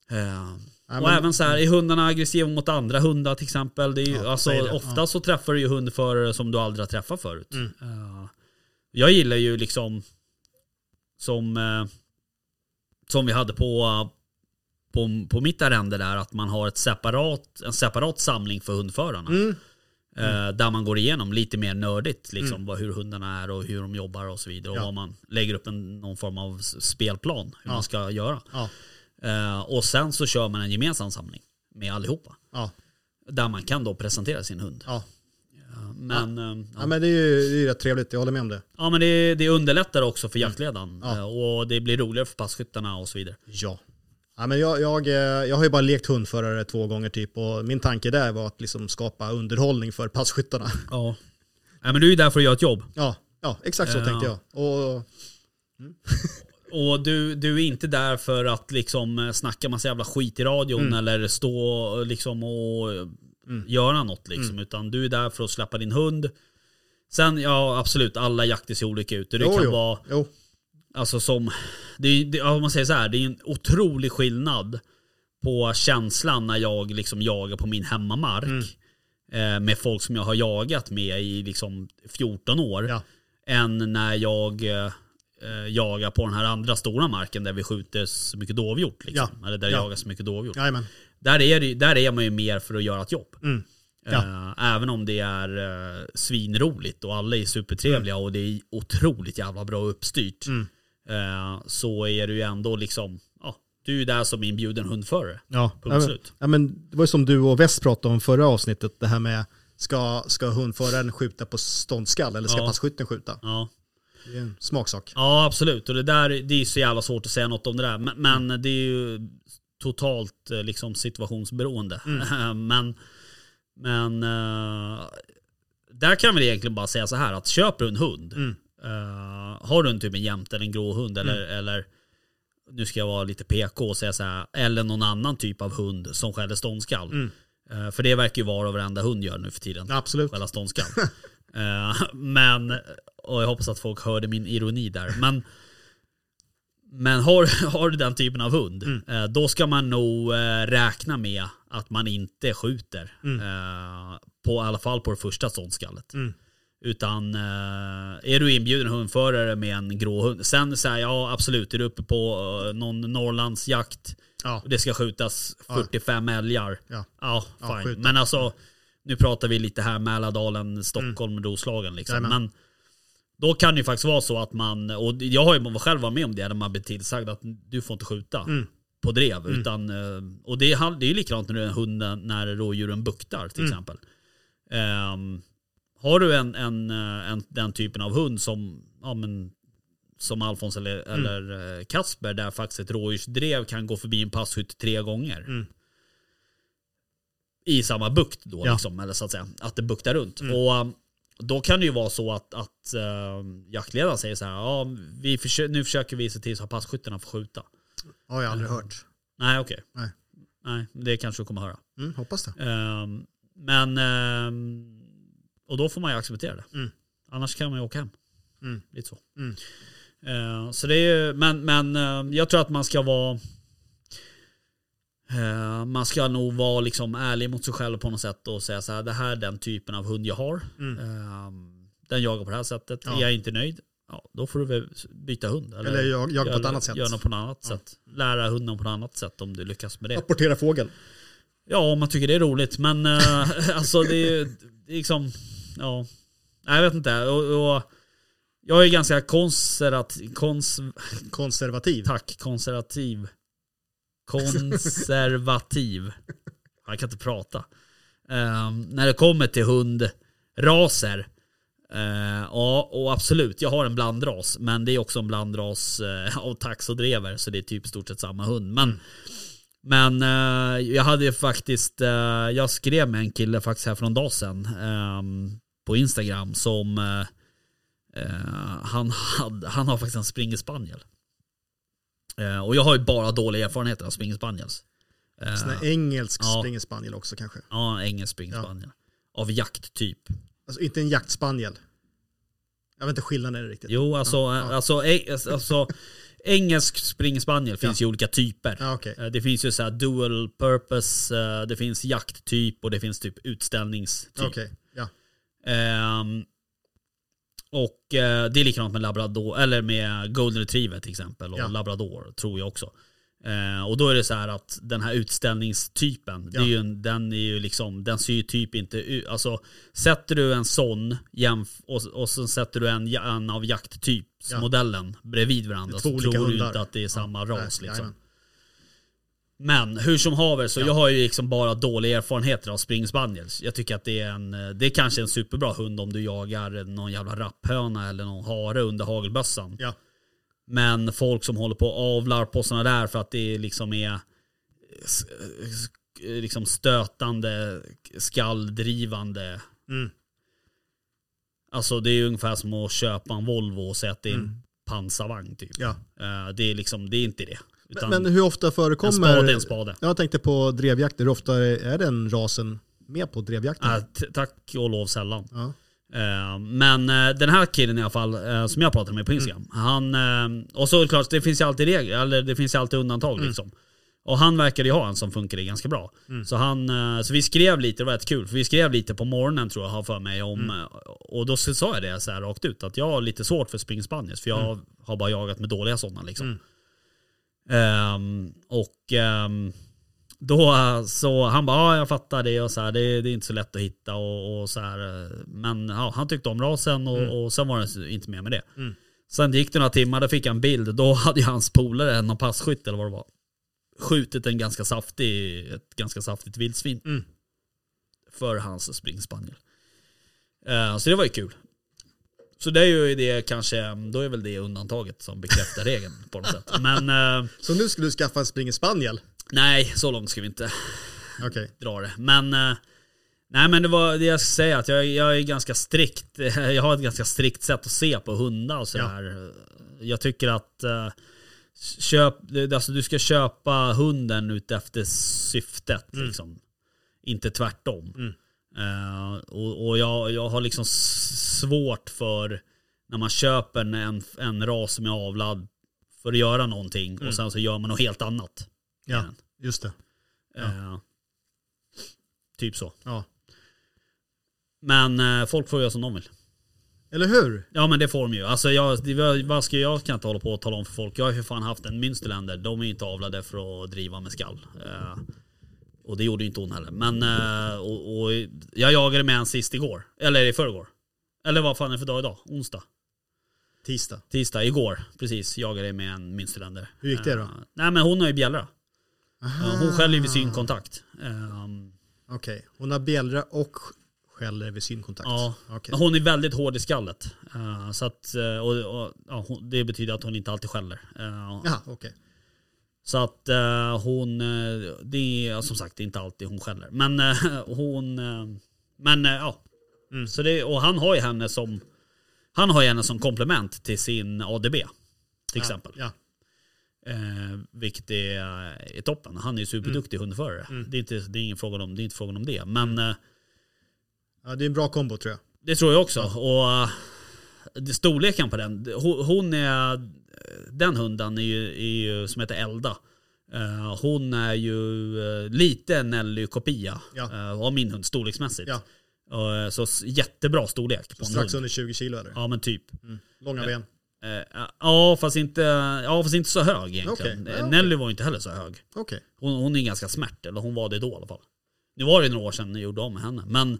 Ja, och men- även så här, är hundarna aggressiva mot andra hundar till exempel? Det är ju, Ja, alltså, det. ofta Ja. så träffar du ju hundförare som du aldrig har träffat förut. Mm. Jag gillar ju liksom som, som vi hade på, på, på mitt arrende där, att man har ett separat, en separat samling för hundförarna. Mm. Eh, där man går igenom lite mer nördigt liksom, vad, hur hundarna är och hur de jobbar och så vidare. Och Ja. vad man lägger upp en, någon form av spelplan hur Ja. man ska göra. Ja. Eh, och sen så kör man en gemensam samling. med allihopa. Ja, Där man kan då presentera sin hund. ja. Ja, Men, eh, ja men det är ju det är rätt trevligt, jag håller med om det. Ja men det, det underlättar också för jaktledaren. Mm. Ja. Eh, Och det blir roligare för passkyttarna och så vidare. Ja. Ja men jag, jag, eh, jag har ju bara lekt hundförare två gånger typ och min tanke där var att liksom skapa underhållning för passkyttarna. Ja. Nej men du är ju där för att göra ett jobb. Ja, ja exakt så Ja. tänkte jag. Och, Och du, du är inte där för att liksom eh, snacka massa jävla skit i radion Mm. eller stå eh, liksom och eh, göra något liksom. Mm. Utan du är där för att släppa din hund. Sen, ja absolut, alla jakter ser olika ut. Det jo, kan jo, vara, jo. Alltså som, det, är- det, ja, om man säger så här, det är en otrolig skillnad på känslan när jag liksom jagar på min hemmamark. Mm. Eh, med folk som jag har jagat med i liksom 14 år. Ja. Än när jag eh, jagar på den här andra stora marken där vi skjuter så mycket dovhjort. Liksom. Eller där Ja. jagas så mycket dovhjort. Jajamän. Där, är där är man ju mer för att göra ett jobb. Mm. Ja. Eh, även om det är eh, svinroligt och alla är supertrevliga och det är otroligt jävla bra uppstyrt. Mm. Eh, så är det ju ändå liksom, ja, du är där som inbjuden hundförare. Ja. Punkt ja, men, slut. ja, men det var ju som du och West pratade om förra avsnittet, det här med ska, ska hundföraren skjuta på ståndskall eller ska Ja. passkytten skjuta? Ja. Det är en smaksak. ja, absolut. Och det där det är så jävla svårt att säga något om det där. Men, men det är ju totalt eh, liksom situationsberoende. men men eh, där kan vi egentligen bara säga så här att köper du en hund. Mm. Eh, har du en typ en jämte eller en grå hund eller, eller nu ska jag vara lite PK och säga så här, eller någon annan typ av hund som skäller ståndskall. Mm. Eh, för det verkar ju vara och varenda hund gör nu för tiden. Absolut. Skälla ståndskall. Eh, men, och jag hoppas att folk hörde min ironi där. Men, men har, har du den typen av hund, Mm. då ska man nog räkna med att man inte skjuter. Mm. På, I alla fall på det första ståndskallet. Mm. Utan eh, är du inbjuden hundförare med en grå hund. Sen säger ja absolut, är du uppe på eh, någon Norrlandsjakt Ja. och det ska skjutas 45 älgar. Ja. Ja, Ja, fine. Men alltså, nu pratar vi lite här Mälardalen, Stockholm, Roslagen liksom. Jajamän. Men då kan det ju faktiskt vara så att man, och jag har ju själv varit med om det, när man blir tillsagd att du får inte skjuta Mm. på drev. Utan, eh, och det är, ju likadant när du är en hund när rådjuren buktar till Mm. exempel. Ehm, har du en, en, eh, en, den typen av hund som, ja, men, som Alfons eller, Mm. eller eh, Kasper där faktiskt ett rådjursdrev kan gå förbi en passkytt tre gånger. Mm. I samma bukt då Ja. liksom, eller så att säga. Att det buktar runt. Mm. Och um, då kan det ju vara så att, att uh, jaktledaren säger så här, ja, vi försö- nu försöker vi se till så att passkyttarna får skjuta. Har jag aldrig hört. Nej okej. Nej. Nej, det kanske du kommer höra. Mm, hoppas det. Ehm, men, ehm, och då får man ju acceptera det. Mm. Annars kan man ju åka hem. Mm. Lite så. Mm. Eh, så det är ju, men, men eh, jag tror att man ska vara eh, man ska nog vara liksom ärlig mot sig själv på något sätt och säga så här, det här är den typen av hund jag har. Mm. Eh, den jagar på det här sättet. Ja. Är jag inte nöjd? Ja, då får du väl byta hund. Eller jag, jag på ett gör- annat sätt. Gör något på något annat sätt. Lära hunden på något annat sätt om du lyckas med det. Apportera fågel. Ja, om man tycker det är roligt. Men eh, alltså det är, det är liksom, ja. Nej, jag vet inte. Och, och jag är ganska konservativ, kons, Konservativ. tack, konservativ. Konservativ. Jag kan inte prata. Ehm, när det kommer till hundraser. Uh, ja, och absolut, jag har en blandras. Men det är också en blandras uh, av tax och drever. Så det är typ stort sett samma hund. Men, men eh, jag hade ju faktiskt, eh, jag skrev med en kille faktiskt här för någon dag sedan. ehm, på Instagram som eh, eh, han, hade, han har faktiskt en springerspaniel. Eh, och jag har ju bara dåliga erfarenheter av springerspaniels. Här engelsk Ja. springerspaniel också kanske. ja, en engelsk springerspaniel. Av jakttyp. Alltså inte en jaktspaniel. Jag vet inte skillnaden riktigt. Jo, alltså, Ja, eh, ja. alltså, eh, alltså engelsk springerspaniel finns ju olika typer. Ja, okej. Eh, Det finns ju så dual purpose, eh, det finns jakttyp och det finns typ utställningstyp. Okej, ja. Ehm, och eh, det är likadant med labrador, eller med golden retriever till exempel och Ja. labrador tror jag också. Eh, och då är det så här att den här utställningstypen, det är Ja. ju en, den är ju liksom, den ser ju typ inte ut, alltså sätter du en sån jämf och, och så sätter du en, ja- en av jakttypsmodellen bredvid varandra så tror du hundar. inte att det är samma Ja, ras nej, liksom. Men hur som haver så jag har ju liksom bara dåliga erfarenheter av spring spaniels. Jag tycker att det är en, det är kanske en superbra hund om du jagar någon jävla rapphöna eller någon hare under hagelbössan. Ja. Men folk som håller på och avlar på sådana där för att det liksom är liksom stötande, skalldrivande. Mm. Alltså det är ungefär som att köpa en Volvo och säga att det är en pansarvagn typ. Ja. Eh, Det är liksom, det är inte det. Utan Men hur ofta en förekommer... spade är en spade. Jag tänkte på drevjakter, hur ofta är den rasen med på drevjakter? Äh, tack och lov sällan. Ja. Eh, Men eh, den här killen i alla fall, eh, som jag pratade med på Instagram. Han, eh, och så klart, det finns ju alltid regler, eller det finns ju alltid undantag liksom. Och han verkade ju ha en som funkade ganska bra. Så, han, så vi skrev lite, det var rätt kul, för vi skrev lite på morgonen tror jag, har för mig om, eh, och då sa jag det så här rakt ut, att jag har lite svårt för spring spaniels, för jag har bara jagat med dåliga sådana liksom. Ehm, och ehm, då så han bara, ja jag fattar det och så här, det, det är inte så lätt att hitta och, och så här. Men ja, han tyckte om rasen och, och sen var det inte mer med det. Sen gick det några timmar, då fick jag en bild. Då hade ju hans polare, någon passkytt eller vad det var, skjutit en ganska saftig, ett ganska saftigt vildsvin. Mm. För hans springspaniel. Eh, så det var ju kul. Så det är ju det kanske, då är väl det undantaget som bekräftar regeln på något sätt. Men eh, Så nu skulle du skaffa en springer spaniel? Nej, så långt ska vi inte Okej. dra det. Men, eh, nej men det var det jag ska säga, att jag, jag är ganska strikt, jag har ett ganska strikt sätt att se på hundar och sådär. Jag tycker att eh, köp, alltså du ska köpa hunden ut efter syftet liksom. Inte tvärtom. Eh, och och jag, jag har liksom svårt för när man köper en, en ras som är avlad för att göra någonting och sen så gör man något helt annat. Ja, den. just det. Eh, typ så. Ja. Men eh, folk får göra som de vill. Eller hur? Ja men det får de ju. Alltså jag, det, vad- ska jag, kan inte hålla på och tala om för folk. Jag har ju för fan haft en Münsterländer. De är inte avlade för att driva med skall. Eh, och det gjorde ju inte hon heller. Men eh, och, och jag jagade med en sist igår. Eller i förrgår. Eller vad fan är det för dag idag? Onsdag? Tisdag. Tisdag? Igår. Precis. Jagade jag med en Münsterländer. Hur gick det då? Eh, nej men hon har ju bjällra. Eh, hon skäller vid synkontakt. Eh, Okej, hon har bjällra och skäller vid synkontakt. Ja, men hon är väldigt hård i skallet. Eh, så att, eh, och, och, ja, det betyder att hon inte alltid skäller. Eh, Jaha, okej. Så att hon, det är som sagt inte alltid hon skäller. Men hon, men ja. Mm. Så det, och han har ju henne som, han har ju henne som komplement till sin ADB. Till exempel. Ja, Eh, vilket är, är toppen. Han är ju superduktig Mm. hundförare. Det, är inte, det, är ingen fråga om, det är inte frågan om det. Men eh, ja, det är en bra kombo tror jag. Det tror jag också. Och eh, det- storleken på den. Hon, hon är, den hunden är ju, är ju som heter Elda. Eh, hon är ju eh, lite Nelly-kopia Ja. eh, av min hund storleksmässigt. Ja. Eh, så jättebra storlek på en Strax hund. under 20 kilo eller? Ja men typ. Långa ben. Eh, ja, fast inte, ja fast inte så hög egentligen. Ja, Eh. Nelly var inte heller så hög. Okej. Hon, hon är ganska smärt, eller hon var det då i alla fall. Nu var det några år sedan jag gjorde om med henne. Men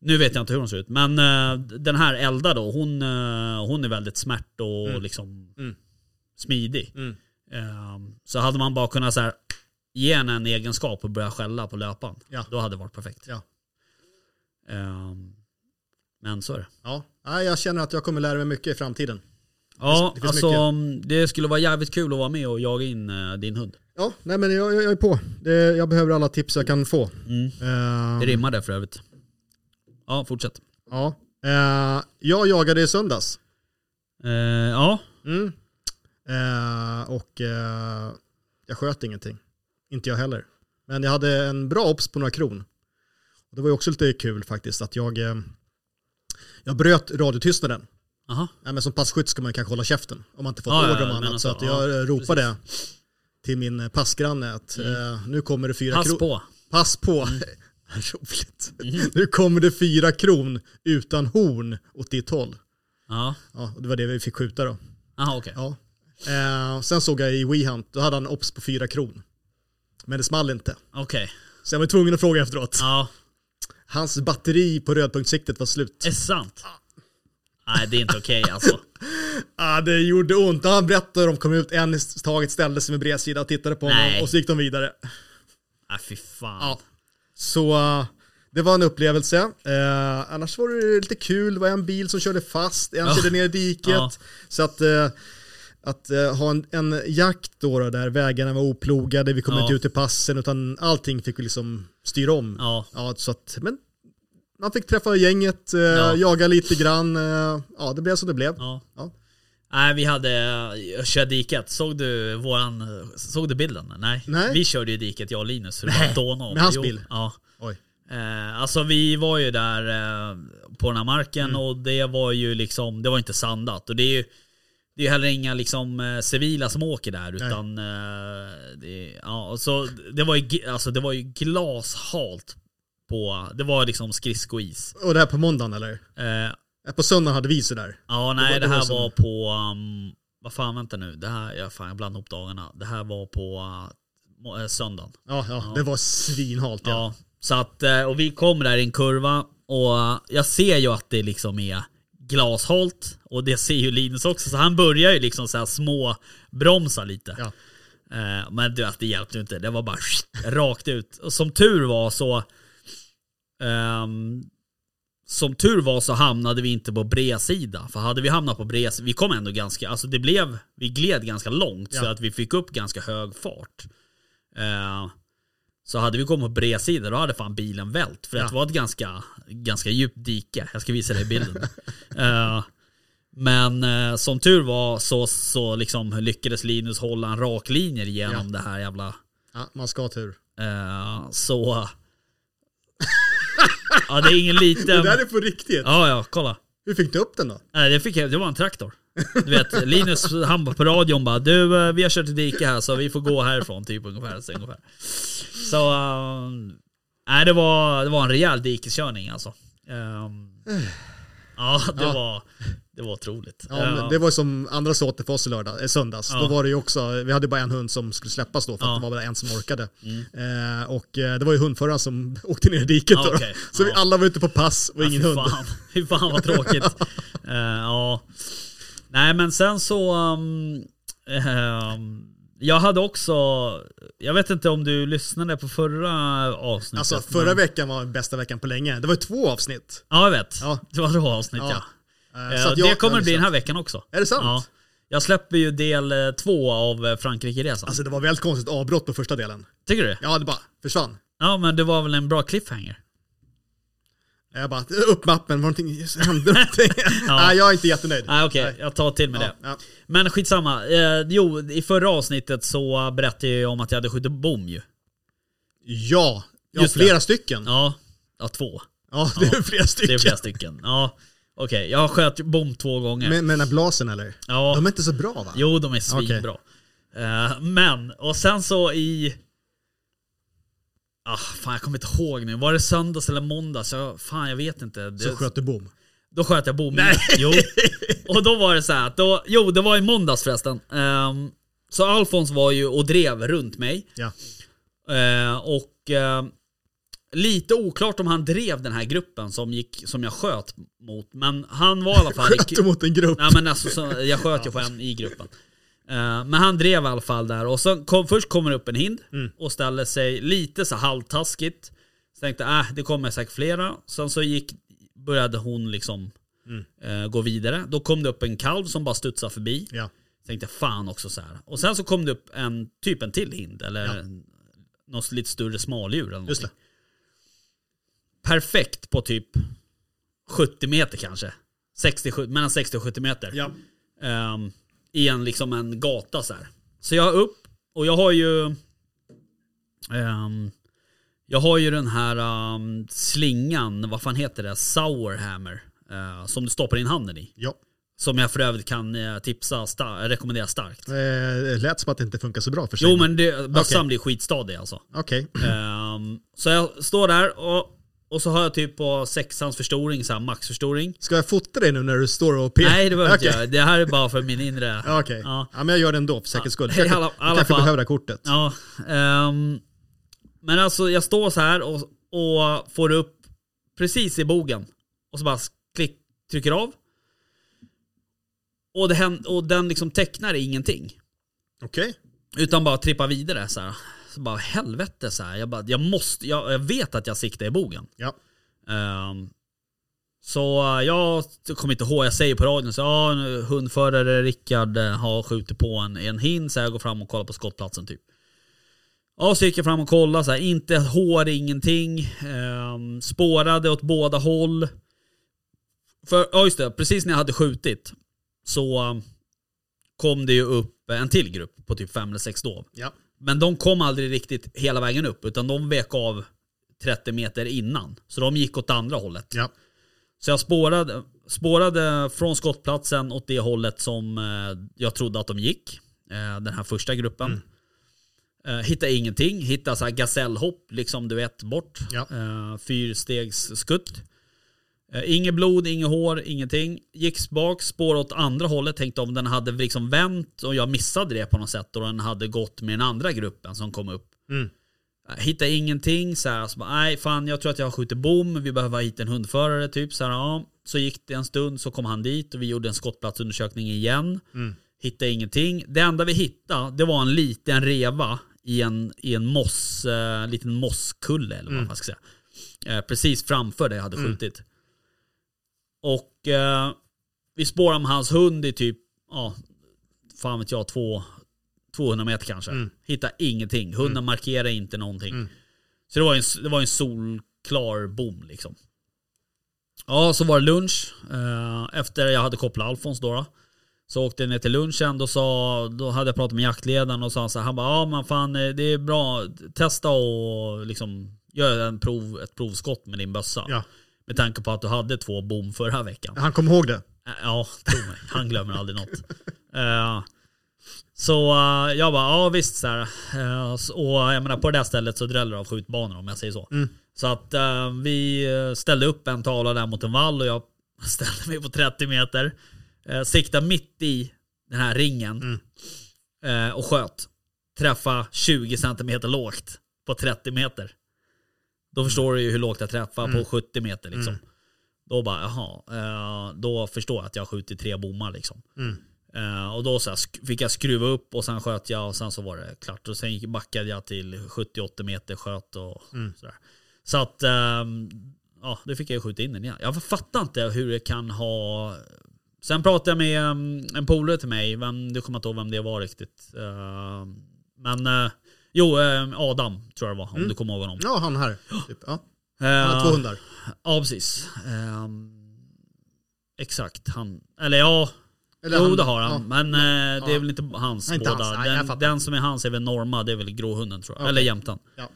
nu vet jag inte hur hon ser ut. Men eh, den här Elda då, hon, eh, hon är väldigt smärt och liksom Mm. smidig. Mm. Eh, så hade man bara kunnat så här, ge henne en egenskap och börja skälla på löpan. Ja. Då hade det varit perfekt. Ja. Eh, men så är det. Ja, jag känner att jag kommer lära mig mycket i framtiden. Ja, det finns alltså mycket. det skulle vara jävligt kul att vara med och jaga in eh, din hund. Ja, nej men jag, jag jag är på. Det, jag behöver alla tips jag kan få. Mm. Eh, Det rimmar det för övrigt. Ja, fortsätt. ja. Eh, jag jagade i söndags. Ja, Mm. Och jag sköt ingenting. Inte jag heller. Men jag hade en bra obs på några kron. Och det var ju också lite kul faktiskt att jag, jag bröt radiotystnaden. Aha. Nej, men som passkytt ska man kanske hålla käften om man inte fått Ja, ja, order om menar annat. så. Så att jag Ja, ropade till min eh, passgranne att eh, nu kommer det fyra Pass kron. på. Mm. Pass på. Roligt. Nu kommer det fyra kron utan horn åt ditt håll. Ja, Ja, det var det vi fick skjuta då. aha okej. Ja. Eh, sen såg jag i WeHunt, då hade han obs på fyra kron. Men det small inte. Okej. Så jag var tvungen att fråga efteråt. Ja, Hans batteri på rödpunktssiktet var slut. är sant? Nej det är inte okej alltså. ah, det gjorde ont. Han berättade hur de kom ut en i taget, ställde sig med bredsida och tittade på honom Nej. och så gick de vidare. Nej fy fan. Ja. Så eh, det var en upplevelse. Eh, annars var det lite kul, det var en bil som körde fast, en Ja. körde ner i diket. Ja. Så att, eh, att ha en, en jakt då, då där vägarna var oplogade, vi kom Ja. inte ut till passen utan allting fick vi liksom styra om. Ja, så att, men man fick träffa gänget, eh, Ja. jaga lite grann. Eh, ja, det blev som det blev. Ja. Ja. Nej vi hade, jag körde diket. Såg du våran, såg du bilden? Nej. Nej. Vi körde ju diket jag och Linus. Nej. dåna. Med hans Jo, bil? Ja. Oj. Eh, alltså vi var ju där eh, på den här marken Mm. och det var ju liksom, det var inte sandat. Och det är ju det är heller inga liksom eh, civila som åker där utan eh, det, ja, så det var ju, alltså, det var ju glashalt på, det var liksom skridskois. Och det här på måndagen eller? Eh, Eh, På söndagen hade vi så där. Ja, Det nej var- det, det här var som- var på... Um, vad fan, vänta nu. Det här, jag, fan, jag blandar ihop dagarna. Det här var på uh, eh, söndagen. Ja, ja, det var svinhalt. Ja. Ja. Så att, eh, och vi kommer där i en kurva och eh, jag ser ju att det liksom är glashalt. Och det ser ju Linus också. Så han börjar ju liksom så här små bromsa lite. Ja. Men du vet, det hjälpte ju inte. Det var bara rakt ut. Och som tur var så... ehm, som tur var så hamnade vi inte på bredsida. För hade vi hamnat på bredsida, vi kom ändå ganska, alltså det blev, vi gled ganska långt så Ja. att vi fick upp ganska hög fart. Eh, så hade vi kommit på bredsida då hade fan bilen vält. För Ja. det var ett ganska, ganska djupt dike. Jag ska visa dig bilden. Eh, men eh, som tur var så, så liksom lyckades Linus hålla en rak linje genom det här jävla ja, man ska ha tur. Så... ja, det är ingen Det liten... där är på riktigt. Ja, ja, kolla. Hur fick du upp den då? Nej, det, fick jag, det var en traktor. Du vet, Linus han på radion bara Du, eh, vi har kört i dike här så vi får gå härifrån typ ungefär. Så, ungefär. så eh, nej, det, var, det var en rejäl dikeskörning alltså. Ehm, ja, det, Ja. Var, det var otroligt. Ja, det var som andra åt för oss i lördag, söndags. Ja. Då var det ju också, vi hade bara en hund som skulle släppas då för att det var bara en som orkade. Mm. Eh, och eh, det var ju hundföraren som åkte ner i diket då. okej. Så vi alla var ute på pass och ingen fy hund. Fan, fy fan vad tråkigt. Eh, ja. Nej men sen så... um, ehm, jag hade också... Jag vet inte om du lyssnade på förra avsnittet. Alltså förra men, veckan var bästa veckan på länge. Det var ju två avsnitt. Ja jag vet. Ja. Det var två avsnitt ja. Eh, Eh, så det jag- kommer jag det bli den här veckan också. Är det sant? Ja. Jag släpper ju del eh, två av eh, Frankrike-resan. Alltså det var väldigt konstigt avbrott på första delen. Tycker du? Ja, det bara försvann. Ja men det var väl en bra cliffhanger. Jag bara, upp mappen, var någonting, hände någonting? Nej, jag är inte jättenöjd. Nej okej, Nej. jag tar till med Ja, det. ja. Men skitsamma. Eh, jo, i förra avsnittet så berättade jag ju om att jag hade skjutit bom ju. Ja, ja Just det. flera stycken. Ja, Ja, ja två. det är flera stycken. Det är flera stycken. Ja, okej. Jag har sköt bom två gånger. Med, med den här blasen eller? ja, De är inte så bra va? jo de är svinbra. Eh, men, och sen så i... Ah, fan jag kommer inte ihåg nu. Var det söndags eller måndags? Jag, fan jag vet inte. Det, Så sköt du bom. Då sköt jag bom. Nej. Jo. Och då var det så här då, jo det var i måndags förresten. Ehm, så Alfons var ju och drev runt mig. Ja. Eh, och eh, lite oklart om han drev den här gruppen som, gick, som jag sköt mot. Men han var i alla fall... Sköt du mot en grupp? Nej men alltså, så, jag sköt ju på en i gruppen. Eh, men han drev i alla fall där och så kom, först kommer upp en hind Mm. och ställer sig lite så halvtaskigt. Så tänkte äh, det kommer säkert flera. Sen så gick, började hon liksom Mm. eh, gå vidare. Då kom det upp en kalv som bara studsade förbi. Ja. Tänkte fan också så här. Och sen så kom det upp en typ en till hind eller Ja. något lite större smaldjur eller någonting. Perfekt på typ 70 meter kanske. 60, 70 mellan 60 och 70 meter. Ja. Ehm, I en, liksom en gata så här. Så jag upp och jag har ju... ehm, jag har ju den här ehm, slingan, vad fan heter det? Sourhammer. eh, som du stoppar in handen i. ja. Som jag för övrigt kan eh, tipsa, star- rekommendera starkt. Eh, det lät som att det inte funkar så bra för sig. Jo men det, bössan Okej. blir skitstadig alltså. Okej. Ehm, så jag står där och, och så har jag typ på sexans förstoring, så här maxförstoring. Ska jag fota dig nu när du står och pekar? Nej det behöver Okej. inte jag. Det här är bara för min inre... Okej. Ja. Ja. men jag gör det ändå för säkerhets skull. Ja, alla- kanske, kanske behöver det här kortet. Ja, ehm, men alltså jag står så här och, och får upp precis i bogen. Och så bara klick, trycker av. Och, det hän- och den liksom tecknar ingenting. Okej. Utan bara trippar vidare så här. Så bara helvete så här. Jag, bara, jag, måste, jag, jag vet att jag siktar i bogen. Ja. Ehm, så jag kommer inte ihåg, jag säger på radion så ja, hundförare Rickard eh, har skjutit på en, en hind så jag går fram och kollar på skottplatsen typ. Ja, så gick jag fram och kollade så här, inte ett hår, ingenting. Ehm, spårade åt båda håll. För, ja just det, precis när jag hade skjutit så eh, kom det ju upp en till grupp på typ fem eller sex dov. Ja. Men de kom aldrig riktigt hela vägen upp utan de vek av 30 meter innan. Så de gick åt andra hållet. Ja. Så jag spårade, spårade från skottplatsen åt det hållet som eh, jag trodde att de gick. Eh, den här första gruppen. Eh, hittade ingenting. Hittade så här gasellhopp, liksom du vet, bort. Ja. Fyrstegsskutt. Eh, inget blod, inget hår, ingenting. Gick bak, spårade åt andra hållet. Tänkte om den hade liksom vänt och jag missade det på något sätt. Och den hade gått med den andra gruppen som kom upp. Mm. Jag hittade ingenting så här, så bara, nej fan jag tror att jag har skjutit bom, vi behöver ha hit en hundförare typ. Så, här, ja. så gick det en stund så kom han dit och vi gjorde en skottplatsundersökning igen. Mm. Hittade ingenting. Det enda vi hittade det var en liten reva i en, i en moss, eh, liten mosskulle eller vad man ska säga. Eh, precis framför där jag hade skjutit. Och eh, vi spårade med hans hund i typ, ja, fan vet jag, två, 200 meter kanske. Mm. Hittade ingenting. Hunden markerade inte någonting. Så det var, en, det var en solklar bom liksom. Ja, så var det lunch. Eh, efter jag hade kopplat Alfons då, då. Så åkte jag ner till lunchen, då, sa, då hade jag pratat med jaktledaren och sa så här, han bara ja men fan eh, det är bra, testa och liksom göra en prov, ett provskott med din bössa. Ja. Med tanke på att du hade två bom förra veckan. Han kom ihåg det. Ja, tro mig. Han glömmer aldrig något. Så jag bara, ja visst så här. Och jag menar på det där stället så dräller det av skjutbanor om jag säger så. Så att vi ställde upp en tavla där mot en vall och jag ställde mig på 30 meter. Uh, siktade mitt i den här ringen. eh, och sköt. Träffa 20 centimeter lågt på 30 meter. Då förstår du ju hur lågt jag träffar på 70 meter liksom. Då bara, jaha. Eh, då förstår jag att jag har skjutit tre bommar liksom. Eh, och då så här, fick jag skruva upp och sen sköt jag och sen så var det klart. Och sen backade jag till 70-80 meter, sköt och sådär. Så att, ehm, ja det fick jag ju skjuta in den igen. Jag fattar inte hur det kan ha... Sen pratade jag med um, en polare till mig, vem, du kommer inte ihåg vem det var riktigt. Eh, men, eh, jo eh, Adam tror jag det var, om du kommer ihåg honom. Ja, han här. Typ. Ja. Eh, Han har två hundar. Ja, precis. Ehm, exakt, han... Eller ja, Eller jo han- det har han. ja. Men eh, det är Ja. väl inte hans inte båda. hans. Nej, den, den som är hans är väl Norma, det är väl gråhunden tror jag. Okej. Eller jämtan. Ja.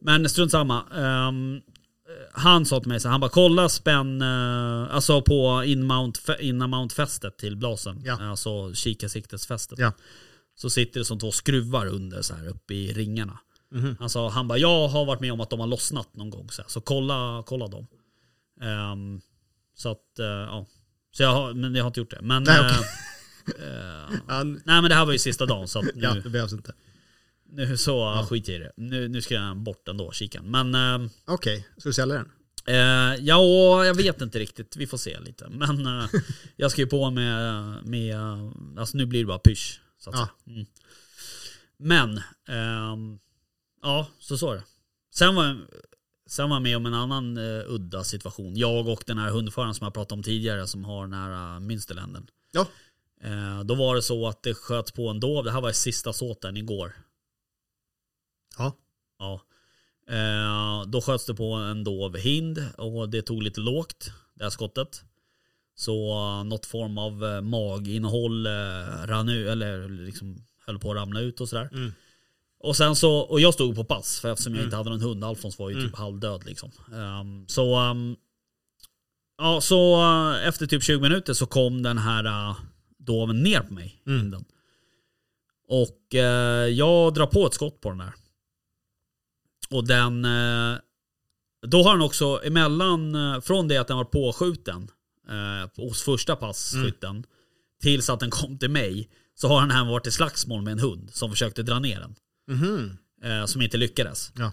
Men strunt samma. Ehm, han sa till mig så han bara kolla spänn, eh, alltså på inmount, inmount-fästet till blasen. Ja. Alltså kikarsiktesfästet. Ja. Så sitter det som två skruvar under så här uppe i ringarna. Han sa, han bara, jag har varit med om att de har lossnat någon gång. Så, här, så kolla, kolla dem. Ehm, så att, eh, ja. Så jag har, men jag har inte gjort det. Men, Nej, eh, okej. eh, Han, nej men det här var ju sista dagen så att nu, ja, det behövs inte. nu så skit i det. Nu, nu ska jag bort ändå, kikaren. Men ehm, Okej, ska du sälja den? Eh, ja, jag vet inte riktigt. Vi får se lite. Men eh, jag ska ju på med, med, alltså nu blir det bara pysch. Så att Ja. Mm. Men, ehm, ja så så är det. Sen var, jag- sen var jag med om en annan eh, udda situation. Jag och den här hundföraren som jag pratade om tidigare som har den här uh, Münsterländen. Ja. Eh, då var det så att det sköts på en dov. Det här var i sista såten igår. Ja. Ja. Eh, då sköts det på en dov hind och det tog lite lågt, det här skottet. Så något form av eh, maginnehåll eh, rann ut, eller liksom höll på att ramla ut och sådär. Mm. Och sen så, och jag stod på pass för eftersom jag inte hade någon hund, Alfons var ju typ halvdöd liksom. Ehm, så, ehm, ja så eh, efter typ 20 minuter så kom den här uh, doven ner på mig, Mm. Och eh, jag drar på ett skott på den där. Och den... Då har den också emellan, från det att den var påskjuten eh, hos första passkytten tills att den kom till mig så har den här varit i slagsmål med en hund som försökte dra ner den. Mhm. Eh, som inte lyckades. Ja.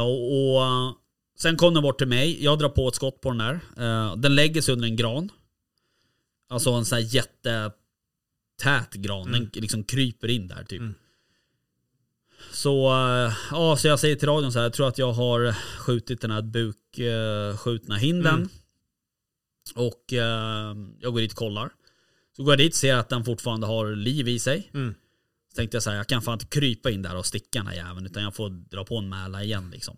Och, och sen kom den bort till mig. Jag drar på ett skott på den där. Eh, den lägger sig under en gran. Alltså en sån här jättetät gran. Den liksom kryper in där typ. Mm. Så, eh, ja, så jag säger till radion så här, jag tror att jag har skjutit den här bukskjutna hinden. Mm. Och eh, jag går dit och kollar. Så går jag dit och ser att den fortfarande har liv i sig. Mm. Så tänkte jag så här, jag kan fan inte krypa in där och sticka den här jäveln utan jag får dra på en mäla igen liksom.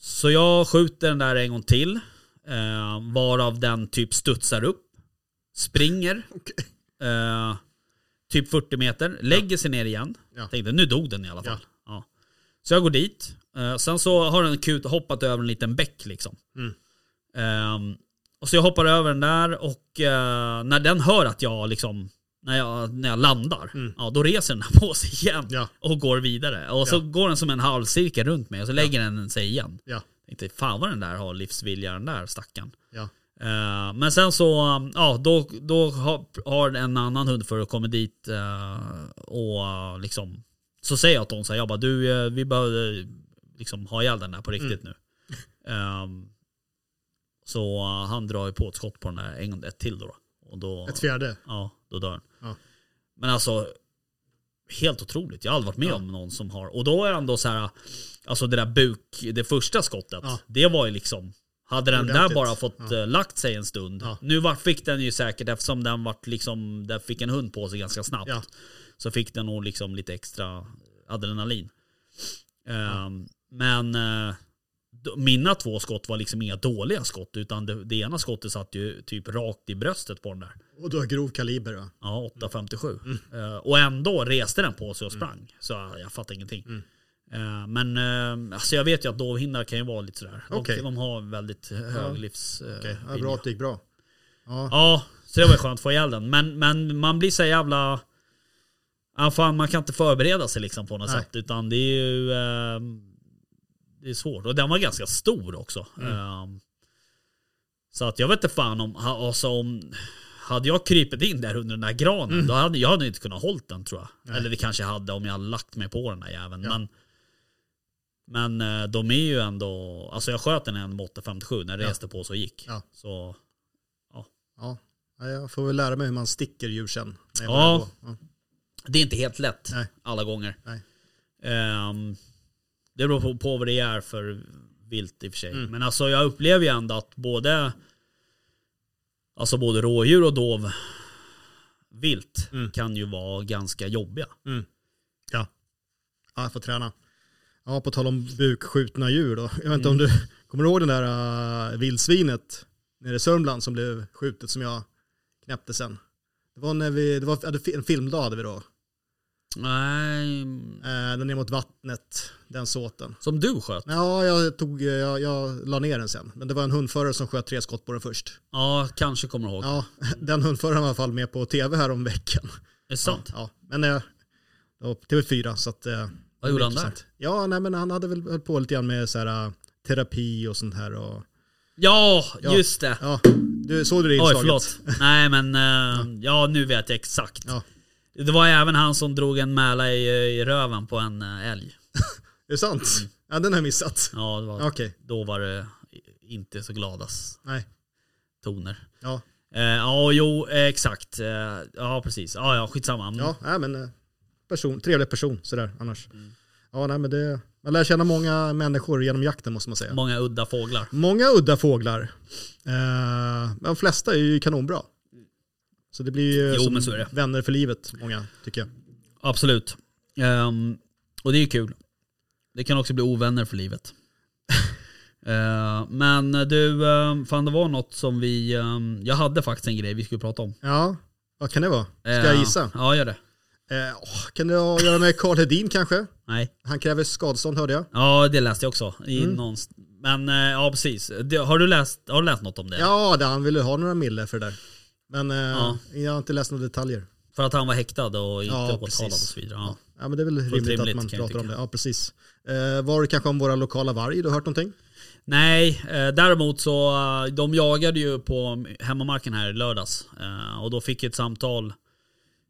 Så jag skjuter den där en gång till. Eh, varav den typ studsar upp. Springer. Okej. Eh, typ 40 meter. Lägger sig ner igen. Ja. Tänkte nu dog den i alla fall. Ja. Så jag går dit. Eh, sen så har den kut hoppat över en liten bäck liksom. Mm. Och så jag hoppar över den där och eh, när den hör att jag liksom när jag, när jag landar, Mm. ja, då reser den på sig igen Ja. och går vidare. Och så Ja. går den som en halvcirkel runt mig och så lägger den sig igen. Ja. Tänkte, fan vad den där har livsvilja den där stackaren. Ja. Eh, men sen så, ja då, då har, har en annan hundförare kommit dit eh, och liksom Så säger jag till honom så här, jag bara du eh, vi behöver liksom ha ihjäl den där på riktigt nu. Ehm, så eh, han drar ju på ett skott på den där en gång ett till då. Och då Ett fjärde. Ja, då dör den. Ja. Men alltså, helt otroligt. Jag har aldrig varit med Ja. om någon som har... Och då är ändå så här, alltså det där buk, det första skottet, Ja. det var ju liksom... Hade den där Ordentligt. bara fått Ja. eh, lagt sig en stund. Ja. Nu var, fick den ju säkert, eftersom den vart liksom, den fick en hund på sig ganska snabbt. Ja. Så fick den nog liksom lite extra adrenalin. Ehm, men d- mina två skott var liksom inga dåliga skott. Utan det, det ena skottet satt ju typ rakt i bröstet på den där. Och du har grov kaliber va? Ja, 857. Mm. Eh, och ändå reste den på sig och sprang. Så jag, fattar ingenting. Mm. Eh, men eh, alltså jag vet ju att dovhindar kan ju vara lite sådär. De, Okej. de har väldigt hög Ja. livs... eh, Okej, ja, bra att det gick bra. Ja. Ja, så det var skönt att få ihjäl den. Men, men man blir så jävla... Ja, fan, man kan inte förbereda sig liksom på något Nej. sätt. Utan det är ju... Det är svårt. Och den var ganska stor också. Mm. Eh, så att jag vet inte fan om... Alltså om hade jag krypit in där under den där granen, då hade jag hade inte kunnat hållt den tror jag. Mm. Nej. Eller det kanske jag hade om jag hade lagt mig på den där jäveln. Ja. Men, men eh, de är ju ändå... Alltså jag sköt den en med 857 när det Ja. reste på så gick. Ja. Så Ja. ja, jag får väl lära mig hur man sticker djur sen. Ja. ja. Det är inte helt lätt Nej. alla gånger. Nej. Ehm, det beror på, på vad det är för vilt i och för sig. Mm. Men alltså jag upplever ju ändå att både Alltså både rådjur och dov vilt Mm. kan ju vara ganska jobbiga. Ja. ja, jag får träna. Ja, på tal om bukskjutna djur då. Jag vet inte om du kommer ihåg den där uh, vildsvinet nere i Sörmland som blev skjutet som jag knäppte sen. Det var när vi, det var en filmdag hade vi då. Nej, Eh, den ner mot vattnet, den såten. som du sköt. Ja, jag, tog, eh, jag, jag la ner den sen. Men det var en hundförare som sköt tre skott på den först. Ja, kanske kommer ihåg. Ja, den hundföraren var i alla fall med på tv här om veckan. Är det sant? Ja, ja. men eh, det var på TV4 så att... eh, Vad gjorde han intressant. Ja, nej men han hade väl höll på lite grann med så här, terapi och sånt här. Och, Ja, Ja. just det. ja, du, såg du det Oj, inslaget? förlåt. Nej, men eh, ja. nu vet jag exakt. Ja. Det var även han som drog en mäla i, i röven på en eh, älg. Är det sant? Mm. Ja, den har jag missat. Ja, det var, Okej, då var det inte så gladas nej. toner. Ja, Eh, ja, jo, exakt. Eh, ja, precis. Ja, ja, skitsamma. Mm. ja nej, men eh, person, trevlig person sådär annars. Mm. Ja, nej men det... Man lär känna många människor genom jakten måste man säga. Många udda fåglar. Många udda fåglar. Eh, men de flesta är ju kanonbra. Så det blir ju Jo, som vänner för livet, många tycker jag. Absolut. Ehm, och det är ju kul. Det kan också bli ovänner för livet. Eh, men du, uh, fan det var något som vi... ehm, jag hade faktiskt en grej vi skulle prata om. Ja, vad kan det vara? Ska jag gissa? Ja, gör det. Åh, kan det ha att göra med Karl Hedin kanske? Nej. Han kräver skadestånd hörde jag. Ja, det läste jag också. I Mm. någonst- Men eh, ja, precis. Har, du läst, har du läst något om det? Ja, det, han ville ha några mille för det där. Men eh, Ja. jag har inte läst några detaljer. För att han var häktad och inte Ja, åtalad och så vidare. Ja. Ja. men det är väl rimligt, rimligt, att man pratar om det. Ja, precis. Eh, var det kanske om våra lokala varg du har hört någonting? Nej, eh, däremot så eh, de jagade ju på hemmamarken här i lördags. Eh, och då fick jag ett samtal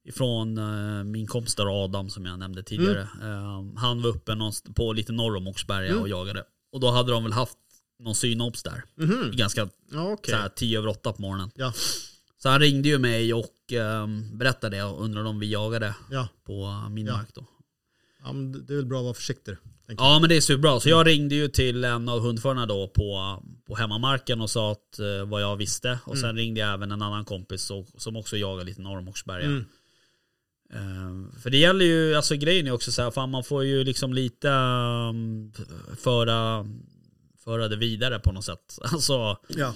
ifrån eh, min kompis där Adam som jag nämnde tidigare. Eh, han var uppe på lite norr om Oxberga Mm. och jagade. Och då hade de väl haft någon synops där. Mhm. Ganska Ja, okej. såhär 10 över 8 på morgonen. Ja. Så han ringde ju mig och eh, berättade det och undrade om vi jagade Ja. på min Ja. mark då. ja, men det är väl bra att vara försiktig. Ja men det är superbra. Så jag ringde ju till en av hundförarna då på, på hemmamarken och sa att, eh, vad jag visste. Och sen ringde jag även en annan kompis och, som också jagar lite norr om. Mm. Eh, för det gäller ju, alltså grejen är också så här, fan man får ju liksom lite um, föra, föra det vidare på något sätt. Alltså Ja.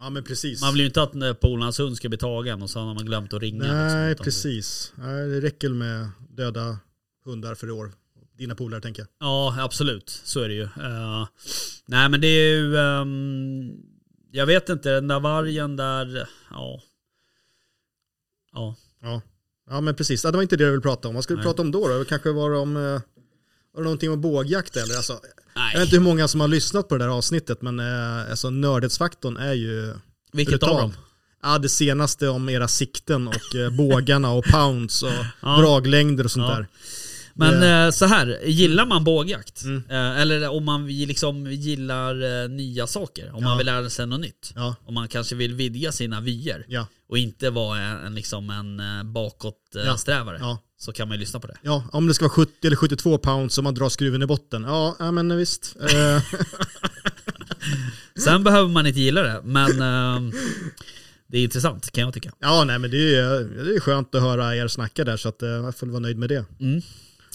Ja, men precis. man vill ju inte att eh, polarns hund ska bli tagen och så har man glömt att ringa. Nej, liksom, precis. Nej, det räcker med döda hundar för i år. Dina polare tänker jag. Ja, absolut. Så är det ju. Eh, nej, men det är ju... ehm, jag vet inte, den där vargen där... Ja. Ja. Ja. ja, men precis. Ja, det var inte det jag ville prata om. Vad ska du prata om då? då? Kanske var det om... eh, Var det någonting om bågjakt eller? Alltså, jag vet Nej. inte hur många som har lyssnat på det där avsnittet, men eh, alltså, nördhetsfaktorn är ju... Vilket brutal. av dem? Ja, det senaste om era sikten och eh, bågarna och pounds och Ja. draglängder och sånt Ja. där. Men Det- eh, så här, gillar man bågjakt? Mm. Eh, eller om man liksom gillar eh, nya saker? Om Ja. man vill lära sig något nytt? Ja, Om man kanske vill vidga sina vyer? ja, Och inte vara en, liksom en bakåtsträvare? ja. Så kan man ju lyssna på det. Ja, om det ska vara 70 eller 72 pounds om man drar skruven i botten. Ja, ja men visst. Eh, Sen behöver man inte gilla det, men eh, det är intressant kan jag tycka. ja, nej men det är, det är skönt att höra er snacka där så att eh, jag får vara nöjd med det.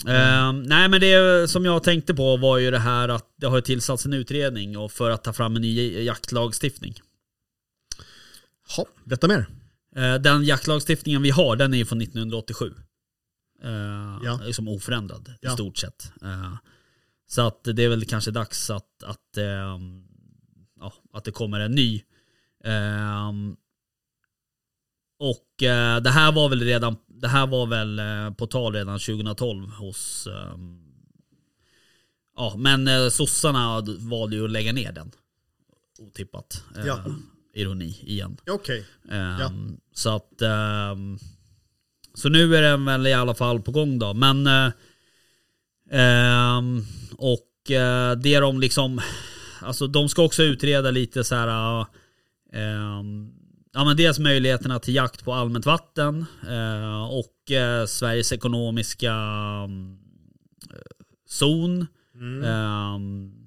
Eh, nej men det som jag tänkte på var ju det här att det har tillsatts en utredning och för att ta fram en ny jaktlagstiftning. Ja, berätta mer. Eh, den jaktlagstiftningen vi har den är ju från 1987. Eh, Ja. är som oförändrad i Ja. stort sett. Eh, så att det är väl kanske dags att, att, eh, ja, att det kommer en ny. Eh, och eh, det här var väl redan det här var väl eh, på tal redan 2012 hos eh, Ja men eh, sossarna valde ju att lägga ner den. Otippat. Eh, Ja. Ironi igen. Okej. Ehm, Så att ehm, Så nu är den väl i alla fall på gång då. Men eh, ehm, Och eh, det de liksom Alltså de ska också utreda lite så här eh, ehm, Ja men dels möjligheterna till jakt på allmänt vatten eh, och eh, Sveriges ekonomiska mm, eh, zon. Mm.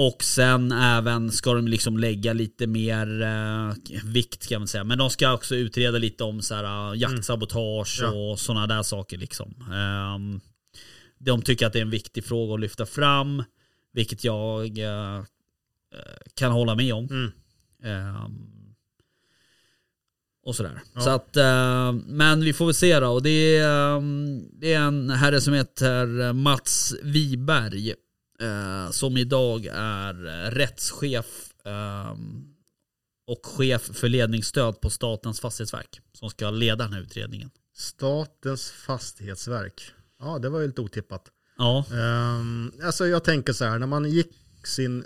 Och sen även ska de liksom lägga lite mer eh, vikt kan man säga. Men de ska också utreda lite om så här, eh, jaktsabotage Mm. Ja. och sådana där saker liksom. Ehm, de tycker att det är en viktig fråga att lyfta fram. Vilket jag eh, eh, kan hålla med om. Mm. Ehm, och sådär. Ja. Så att, eh, men vi får väl se då. Och det är, ehm, det är en herre som heter Mats Wiberg. Eh, som idag är eh, rättschef ehm, och chef för ledningsstöd på Statens fastighetsverk. Som ska leda den här utredningen. Statens fastighetsverk. Ja, det var ju lite otippat. Ja, Um, alltså jag tänker så här, när man gick sin,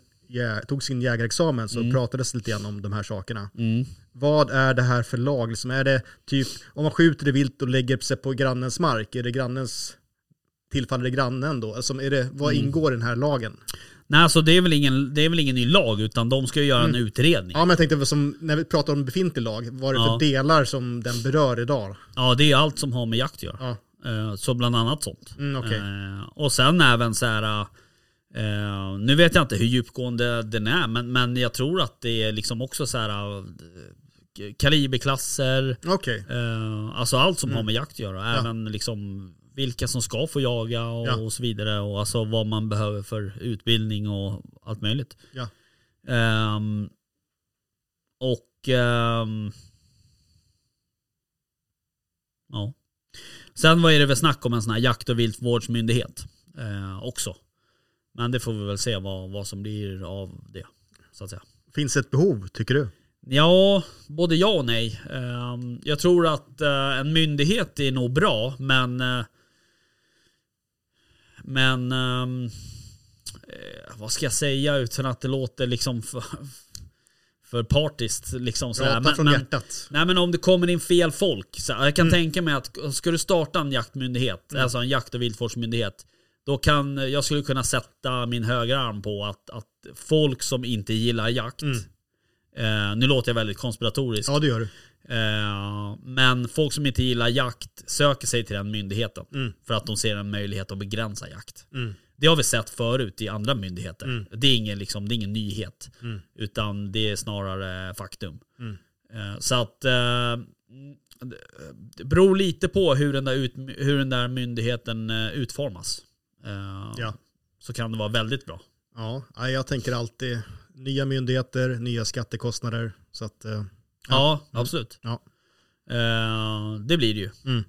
tog sin jägarexamen så Mm. pratades lite grann om de här sakerna. mm. Vad är det här för lag? Liksom är det typ, om man skjuter det vilt och lägger sig på grannens mark, är det grannens, tillfaller det grannen då? Alltså är det, vad Mm. ingår i den här lagen? Nej alltså det är, väl ingen, det är väl ingen ny lag utan de ska ju göra en utredning. Ja men jag tänkte, som, när vi pratar om befintlig lag, vad är det Ja. för delar som den berör idag? Ja det är allt som har med jakt att göra. Ja, Eh, Så bland annat sånt. mm, okej. Eh, och sen även så här. eh, nu vet jag inte hur djupgående den är, men, men jag tror att det är liksom också så här. kaliberklasser, eh, alltså allt som har med jakt att göra. Ja. Även liksom vilka som ska få jaga och, Ja. och så vidare. Och alltså vad man behöver för utbildning och allt möjligt. ja. Ehm, och ehm, ja. Sen är det väl snack om en sån här jakt och viltvårdsmyndighet eh, också. Men det får vi väl se vad, vad som blir av det. Så att säga. Finns ett behov, tycker du? Ja, både ja och nej. Ehm, Jag tror att eh, en myndighet är nog bra, men... Men... eh, Vad ska jag säga utan att det låter liksom för, för partiskt. Liksom så. Prata Men, från men, hjärtat. nej men om det kommer in fel folk. Så jag kan tänka mig att ska du starta en jaktmyndighet, alltså en jakt och viltvårdsmyndighet. Då kan, jag skulle kunna sätta min högra arm på att, att folk som inte gillar jakt Mm. Eh, nu låter jag väldigt konspiratoriskt. Ja, det gör du. Eh, men folk som inte gillar jakt söker sig till den myndigheten. Mm. För att de ser en möjlighet att begränsa jakt. Mm. Det har vi sett förut i andra myndigheter. Mm. Det, är ingen, liksom, det är ingen nyhet. Mm. Utan det är snarare faktum. Mm. Eh, så att eh, det- beror lite på hur den där, ut, hur den där myndigheten utformas. Ja. Så kan det vara väldigt bra. Ja, jag tänker alltid nya myndigheter, nya skattekostnader. Så att, eh, Ja, absolut. Ja. Eh, det blir det ju. Mm.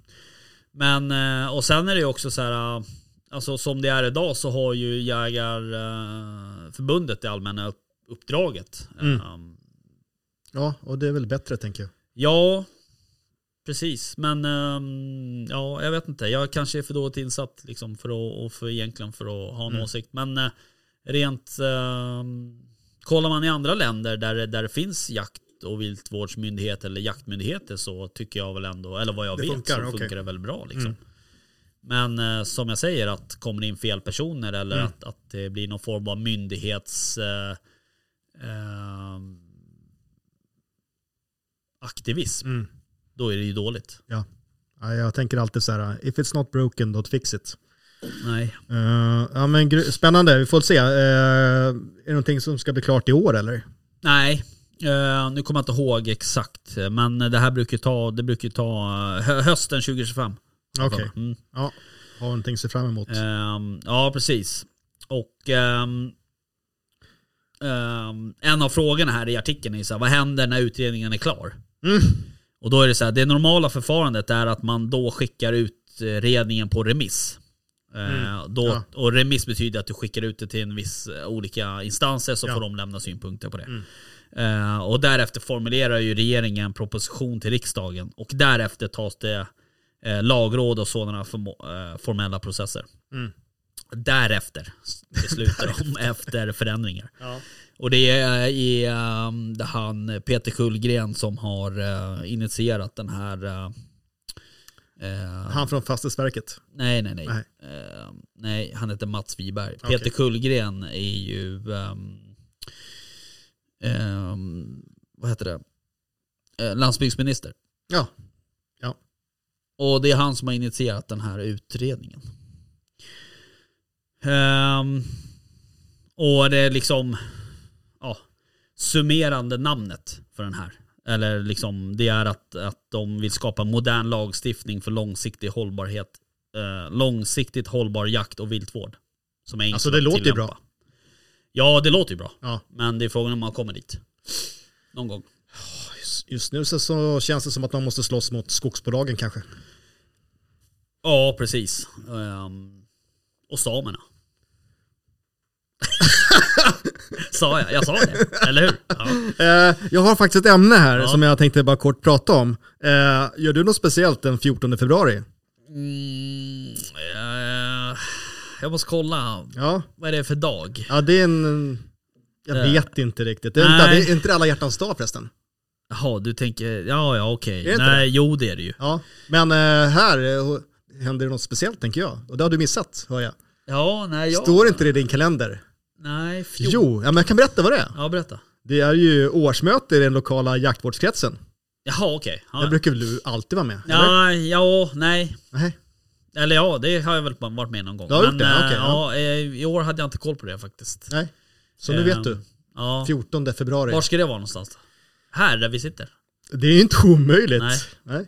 Men, eh, och sen är det ju också så här, eh, alltså som det är idag så har ju Jägarförbundet det allmänna upp, uppdraget. Mm. Eh, ja, och det är väl bättre tänker jag. Ja, precis. Men ehm, ja, jag vet inte. Jag kanske är för dåligt insatt liksom, för att, och för, egentligen för att ha en Mm. åsikt. Men eh, rent... ehm, kollar man i andra länder där, där det finns jakt och viltvårdsmyndigheter eller jaktmyndigheter så tycker jag väl ändå, eller vad jag Det vet funkar, så funkar det väldigt bra. Liksom. Mm. Men eh, som jag säger att kommer det in fel personer eller Mm. att, att det blir någon form av myndighets... Eh, ehm, aktivism, Mm. då är det ju dåligt. Ja, jag tänker alltid så här, if it's not broken, don't fix it. Nej. Eh, ja, men spännande, vi får se. Uh, är det någonting som ska bli klart i år eller? Nej, eh, nu kommer jag inte ihåg exakt. Men det här brukar ta, det brukar ta eh, hö- hösten 2025. Okej, Mm. ja, har någonting att se fram emot. Ehm, ja, precis. Och ehm, ehm, en av frågorna här i artikeln är så här, vad händer när utredningen är klar? Mm. Och då är det så här, det normala förfarandet är att man då skickar utredningen på remiss. Eh, Mm. då, Ja. Och remiss betyder att du skickar ut det till en viss olika instanser så Ja. får de lämna synpunkter på det. Mm. Eh, och därefter formulerar ju regeringen en proposition till riksdagen och därefter tas det eh, lagråd och sådana eh, formella processer. Mm. Därefter beslutar de efter förändringar. Ja. Och det är i um, det han Peter Kullgren som har eh, initierat den här eh, Han från Fastighetsverket. Nej, nej, nej. Nej. Eh, nej, han heter Mats Wiberg. Okej. Peter Kullgren är ju... ehm, ehm, vad heter det? Eh, landsbygdsminister. Ja, Och det är han som har initierat den här utredningen. Ehm, och det är liksom... Ja, summerande namnet för den här. Eller liksom, det är att, att de vill skapa modern lagstiftning för långsiktig hållbarhet. Eh, långsiktigt hållbar jakt och viltvård. Som är Alltså, det låter ju tillämpa. Ja, det låter ju bra. ja. Men det är frågan om man kommer dit. Någon gång. Just- nu så, så känns det som att man måste slåss mot skogsbolagen kanske. Ja, precis. Ehm, och samerna. sa jag? Jag sa det, eller hur? Ja. Eh, jag har faktiskt ett ämne här Ja. som jag tänkte bara kort prata om. Eh, gör du något speciellt den 14 februari? Mm, eh, jag måste kolla. Ja, Vad är det för dag? ja det är en... Jag Eh, vet inte riktigt. Det är, inte, det är inte det alla hjärtans dag förresten. Jaha, du tänker... Ja, ja, okej. det inte Nej, jo det är det ju. Ja, men eh, här eh, händer det något speciellt tänker jag. Och det har du missat, hör jag. Ja, nej, ja. Står inte det i din kalender? Nej, fjol. Jo, ja, men jag kan berätta vad det är. Ja, berätta. Det är ju årsmöte i den lokala jaktvårdskretsen. Jaha, okej. Där Ja, brukar väl du alltid vara med? eller? ja, ja, nej. Nej. Eller ja, det har jag väl varit med någon gång. Du har gjort det? eh, Okej, ja, eh, I år hade jag inte koll på det faktiskt. Nej. Så nu Ehm, vet du. Ja. 14 februari. Var ska det vara någonstans? Här där vi sitter? Det är inte omöjligt. Nej. Nej.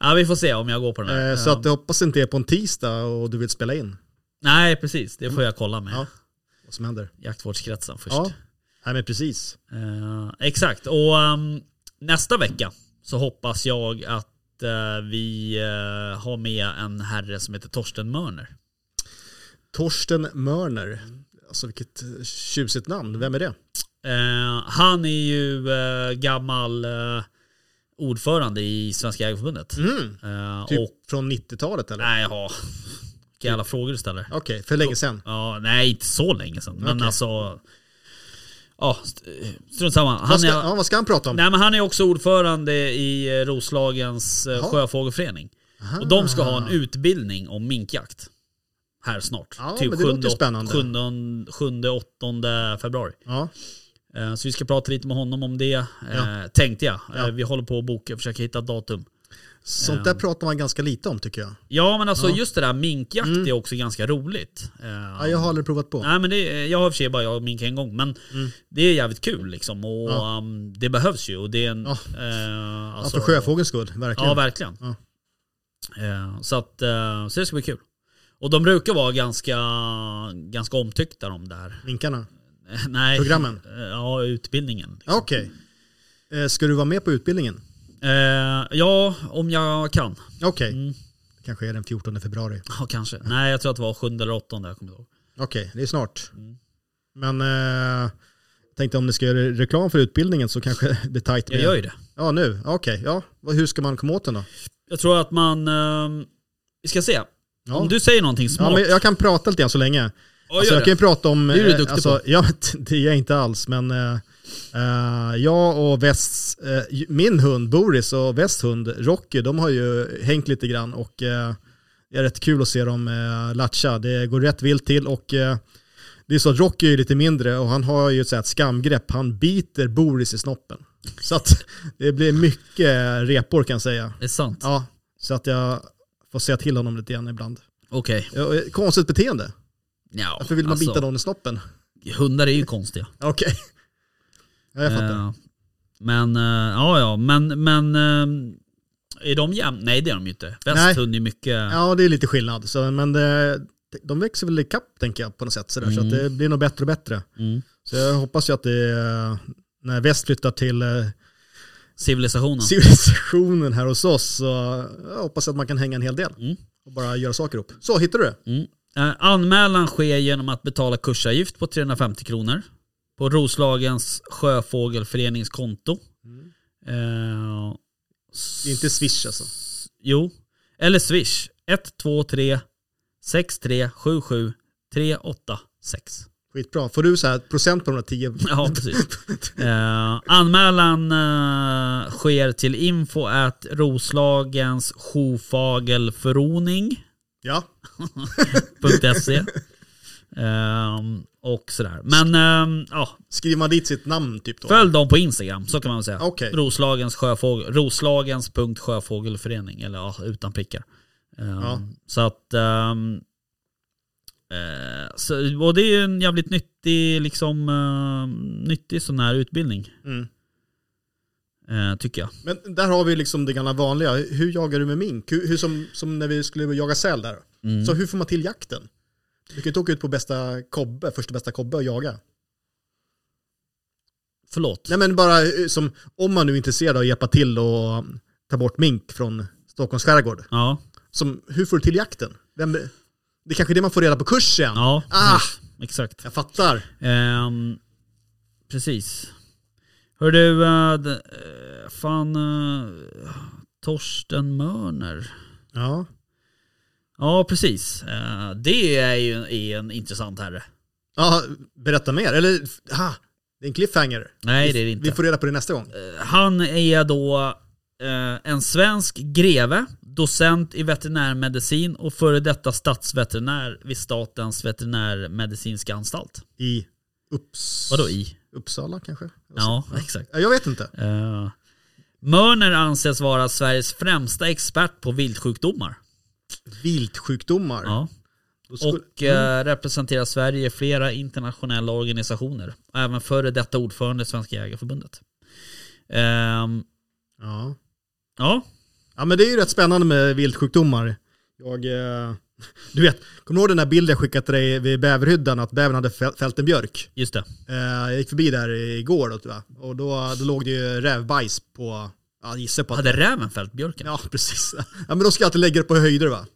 Ja, vi får se om jag går på den här. Eh, så Ja. att jag hoppas inte är på en tisdag och du vill spela in Nej, precis. Det får jag kolla med Ja. vad som händer. jaktvårdskretsen först. Ja, Nej, men precis. Eh, exakt, och ehm, nästa vecka så hoppas jag att vi eh, har med en herre som heter Torsten Mörner. Torsten Mörner. Alltså vilket eh, tjusigt namn. Vem är det? Eh, han är ju eh, gammal eh, ordförande i Svenska Jägareförbundet. Mm. Eh, Typ och, från 90-talet eller? nej, ja. Vilka jävla frågor du ställer. Okej, för länge sedan. Ja, nej, inte så länge sedan. Men Okej. alltså... Ja, st- strunt samma. Han ska, är, ja, vad ska han prata om? nej, men han är också ordförande i eh, Roslagens eh, Jaha. sjöfågelförening. Aha. Och de ska ha en utbildning om minkjakt. Här snart. Ja, typ men det låter 7, spännande. 7, 7, 8 februari. Ja. Eh, Så vi ska prata lite med honom om det, Ja. tänkte jag. Ja. Vi håller på att boka försöka hitta datum. Sånt där pratar man ganska lite om tycker jag. Ja men alltså Ja. Mm. just det där minkjakt är också ganska roligt. Eh, Ja, jag har aldrig provat på. Nej men det, jag har i och för sig bara jag mink en gång men det är jävligt kul liksom och Mm. Ja. um, det behövs ju och det är en... Ja. eh, Ja, alltså- för sjöfågelns skull, verkligen. Ja verkligen. Ja. Eh, så att, eh, så det ska bli kul. Och de brukar vara ganska, ganska omtyckta de där. Minkarna. Nej. Programmen? Eh, Ja, utbildningen. liksom. Okej. Eh, Ska du vara med på utbildningen? Eh, ja, om jag kan. Okej. Mm. Det kanske är den 14 februari. Ja, kanske. Nej, jag tror att det var 7 eller 8 jag kommer ihåg. Okej, det är snart. Mm. Men eh, jag tänkte om ni ska göra reklam för utbildningen så kanske det blir tajt. Jag med- gör ju det. Ja, nu. Okej, ja. Vad- Hur ska man komma åt den då? Jag tror att man... ehm, vi ska se. Ja. Om du säger någonting Ja, smart. men jag kan prata lite grann så länge. Ja, Alltså, jag kan ju det. prata om... Det är du eh, duktig alltså, på. Ja, det är jag inte alls, men eh, eh, jag och Västs, eh, min hund Boris och Västs hund Rocky, de har ju hängt lite grann och eh, det är rätt kul att se dem eh, latcha. Det går rätt vilt till och det är så att Rocky är lite mindre och han har ju ett, här, ett skamgrepp. Han biter Boris i snoppen. Så att det blir mycket repor kan jag säga. Det är sant. Ja, så att jag får säga till honom lite grann ibland. Okej. Ja, eh, Konstigt beteende. Ja, Varför vill man alltså, bita någon i snoppen? Hundar är ju konstiga. Okej. Ja, jag fattar. Eh, men, eh, ja ja, men, men eh, är de jämna? Nej det är de ju inte. Nej. Västhund är mycket... Ja, det är lite skillnad. Så, men det, de växer väl i kapp tänker jag på något sätt. Sådär, Så Mm. att det blir nog bättre och bättre. Mm. Så jag hoppas ju att det är, när väst flyttar till eh, Civilisationen. civilisationen här hos oss så jag hoppas att man kan hänga en hel del. Mm. Och bara göra saker upp. Så, hittar du det? Mm. Eh, anmälan sker genom att betala kursavgift på 350 kronor. På Roslagens Sjöfågelförenings konto. Eh, Det är inte Swish alltså. Jo. Eller Swish. 123 6377 386. Skitbra. Får du så här procent på de där 10? Ja, precis. Eh, anmälan eh, sker till info at Roslagens Sjofagelföroning. Ja. .se Ehm, och sådär. Men ehm, ja, Skriver man dit sitt namn typ då? följ dem på Instagram, så kan man säga. Okej. Roslagens sjöfågel, Roslagens.sjöfågelförening, eller ja, utan prickar. Ehm, Ja. Så att... eh, så, och det är ju en jävligt nyttig, liksom, ehm, nyttig sån här utbildning. Mm. eh, tycker jag. Men där har vi liksom det gamla vanliga. Hur jagar du med mink? Hur, hur som, som när vi skulle jaga säl där. Mm. Så hur får man till jakten? Du kan inte åka ut på bästa kobbe, första bästa kobbe och jaga. Förlåt. Nej men bara eh, som, om man nu är intresserad av att hjälpa till och um, ta bort mink från Stockholms skärgård. Ja, Som, hur får du till jakten? Vem, det är kanske det man får reda på kursen. ja Ah! precis. exakt. Jag fattar. Ehm, precis. Hör du, uh, fan uh, Torsten Mörner. Ja. Ja, precis. Eh, det är ju en intressant herre. ja, berätta mer. Eller, ha, det är en cliffhanger. Nej, det är det inte. Vi får reda på det nästa gång. Eh, Han är då eh, en svensk greve, docent i veterinärmedicin och före detta statsveterinär vid Statens veterinärmedicinska anstalt. I Upps... Vadå i? Uppsala kanske? Ja, exakt. Ja, Jag vet inte. Uh, Mörner anses vara Sveriges främsta expert på viltsjukdomar. Viltsjukdomar. Ja. Skulle- Och eh, representerar Sverige i flera internationella organisationer. Även före detta ordförande i Svenska Jägareförbundet. Ehm, ja. ja, ja, men det är ju rätt spännande med viltsjukdomar. Jag, eh, du vet, kommer du ihåg den där bilden jag skickade till dig vid bäverhyddan att bävern hade fäl- fällt en björk? just det. Eh, jag gick förbi där igår då, jag. och då, då låg det ju rävbajs på, ja gissar på att Hade räven fällt björken? Ja, precis. Ja, men då ska jag alltid lägga det på höjder va?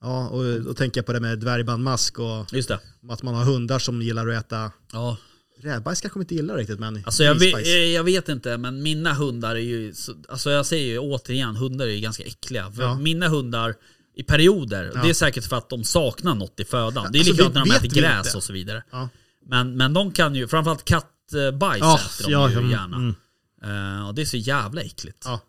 Ja, och då tänker jag på det med dvärgbandmask och Just det. att man har hundar som gillar att äta Ja. rävbajs kanske inte gillar riktigt men Alltså jag vet, jag vet inte, men mina hundar är ju... så- Alltså jag säger ju återigen, hundar är ju ganska äckliga. Ja. mina hundar i perioder, Ja. det är säkert för att de saknar något i födan. Det är Alltså, likadant när de äter gräs inte. och så vidare. Ja. Men, men de kan ju, framförallt kattbajs Ja, äter de ja, ju mm, gärna. mm. Eh, och det är så jävla äckligt. Ja.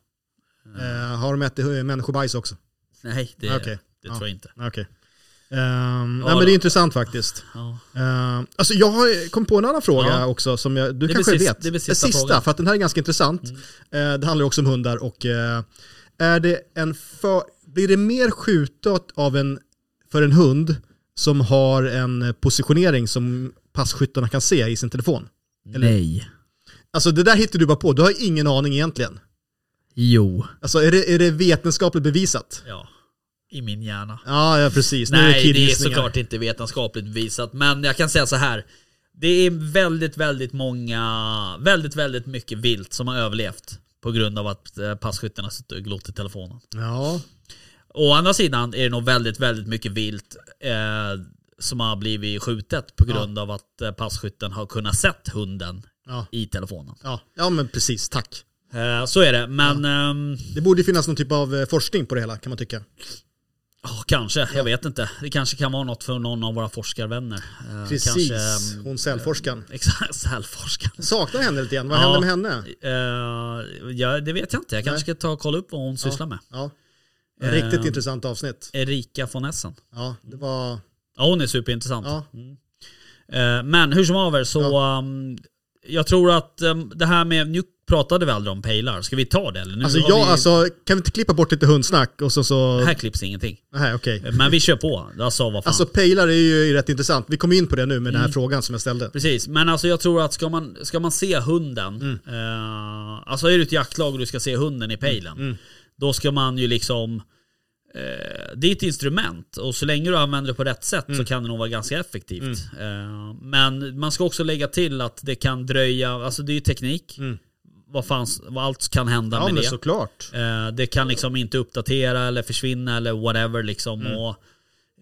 Eh, har de ätit människobajs också? Nej, det, Okej. det tror jag inte. Okej. Ehm, nej, men det är intressant faktiskt. Ja. Ehm, alltså jag har kom på en annan fråga Ja. också som jag, du Det kanske blir sist- vet. det blir sista sista, frågan. för att den här är ganska intressant. Eh, det handlar också om hundar och eh, är det en för, blir det mer skjutet av en, för en hund som har en positionering som passkyttarna kan se i sin telefon? Eller- Nej. Alltså det där hittar du bara på, du har ingen aning egentligen. Jo. Alltså är det, är det vetenskapligt bevisat? Ja. I min hjärna. Ja, ja precis. Nu Nej, det är killgissningar. såklart inte vetenskapligt bevisat. Men jag kan säga så här. Det är väldigt, väldigt många, väldigt, väldigt mycket vilt som har överlevt. På grund av att eh, passkyttarna sitter och glott i telefonen. Ja, Å andra sidan är det nog väldigt, väldigt mycket vilt eh, som har blivit skjutet på grund av att eh, passkytten har kunnat sett hunden ja, i telefonen. ja, ja men precis, tack. Eh, så är det, men ehm, Det borde finnas någon typ av eh, forskning på det hela kan man tycka. ja, kanske, jag vet inte. Det kanske kan vara något för någon av våra forskarvänner. Eh, Precis, Kanske, ehm, hon sälforskaren. Exakt, sälforskaren. Saknar henne lite grann, vad Ja. hände med henne? Eh, ja, det vet jag inte. Jag kanske ska ta och kolla upp vad hon sysslar med. Ja. Riktigt Eh, intressant avsnitt. Erika von Essen. Ja, det var... Ja, hon är superintressant. Ja. Eh, Men hur som haver så, um, jag tror att um, det här med, nu pratade vi aldrig om pejlar, ska vi ta det eller? Nu Alltså, jag, vi, alltså, kan vi inte klippa bort lite hundsnack och så... så... Här klipps ingenting. Nej, okej. Men vi kör på. Alltså vad fan. Alltså pejlar är ju rätt intressant. Vi kommer in på det nu med den här Mm. frågan som jag ställde. Precis, men alltså jag tror att ska man, ska man se hunden, Mm. eh, alltså är du ett jaktlag och du ska se hunden i pejlen, Mm. då ska man ju liksom det är ett instrument och så länge du använder det på rätt sätt Mm. så kan det nog vara ganska effektivt. Eh, men man ska också lägga till att det kan dröja, alltså det är ju teknik. Mm. Vad, fanns, vad allt kan hända Ja, med det. såklart. Eh, det kan liksom inte uppdatera eller försvinna eller whatever liksom. Mm. Och,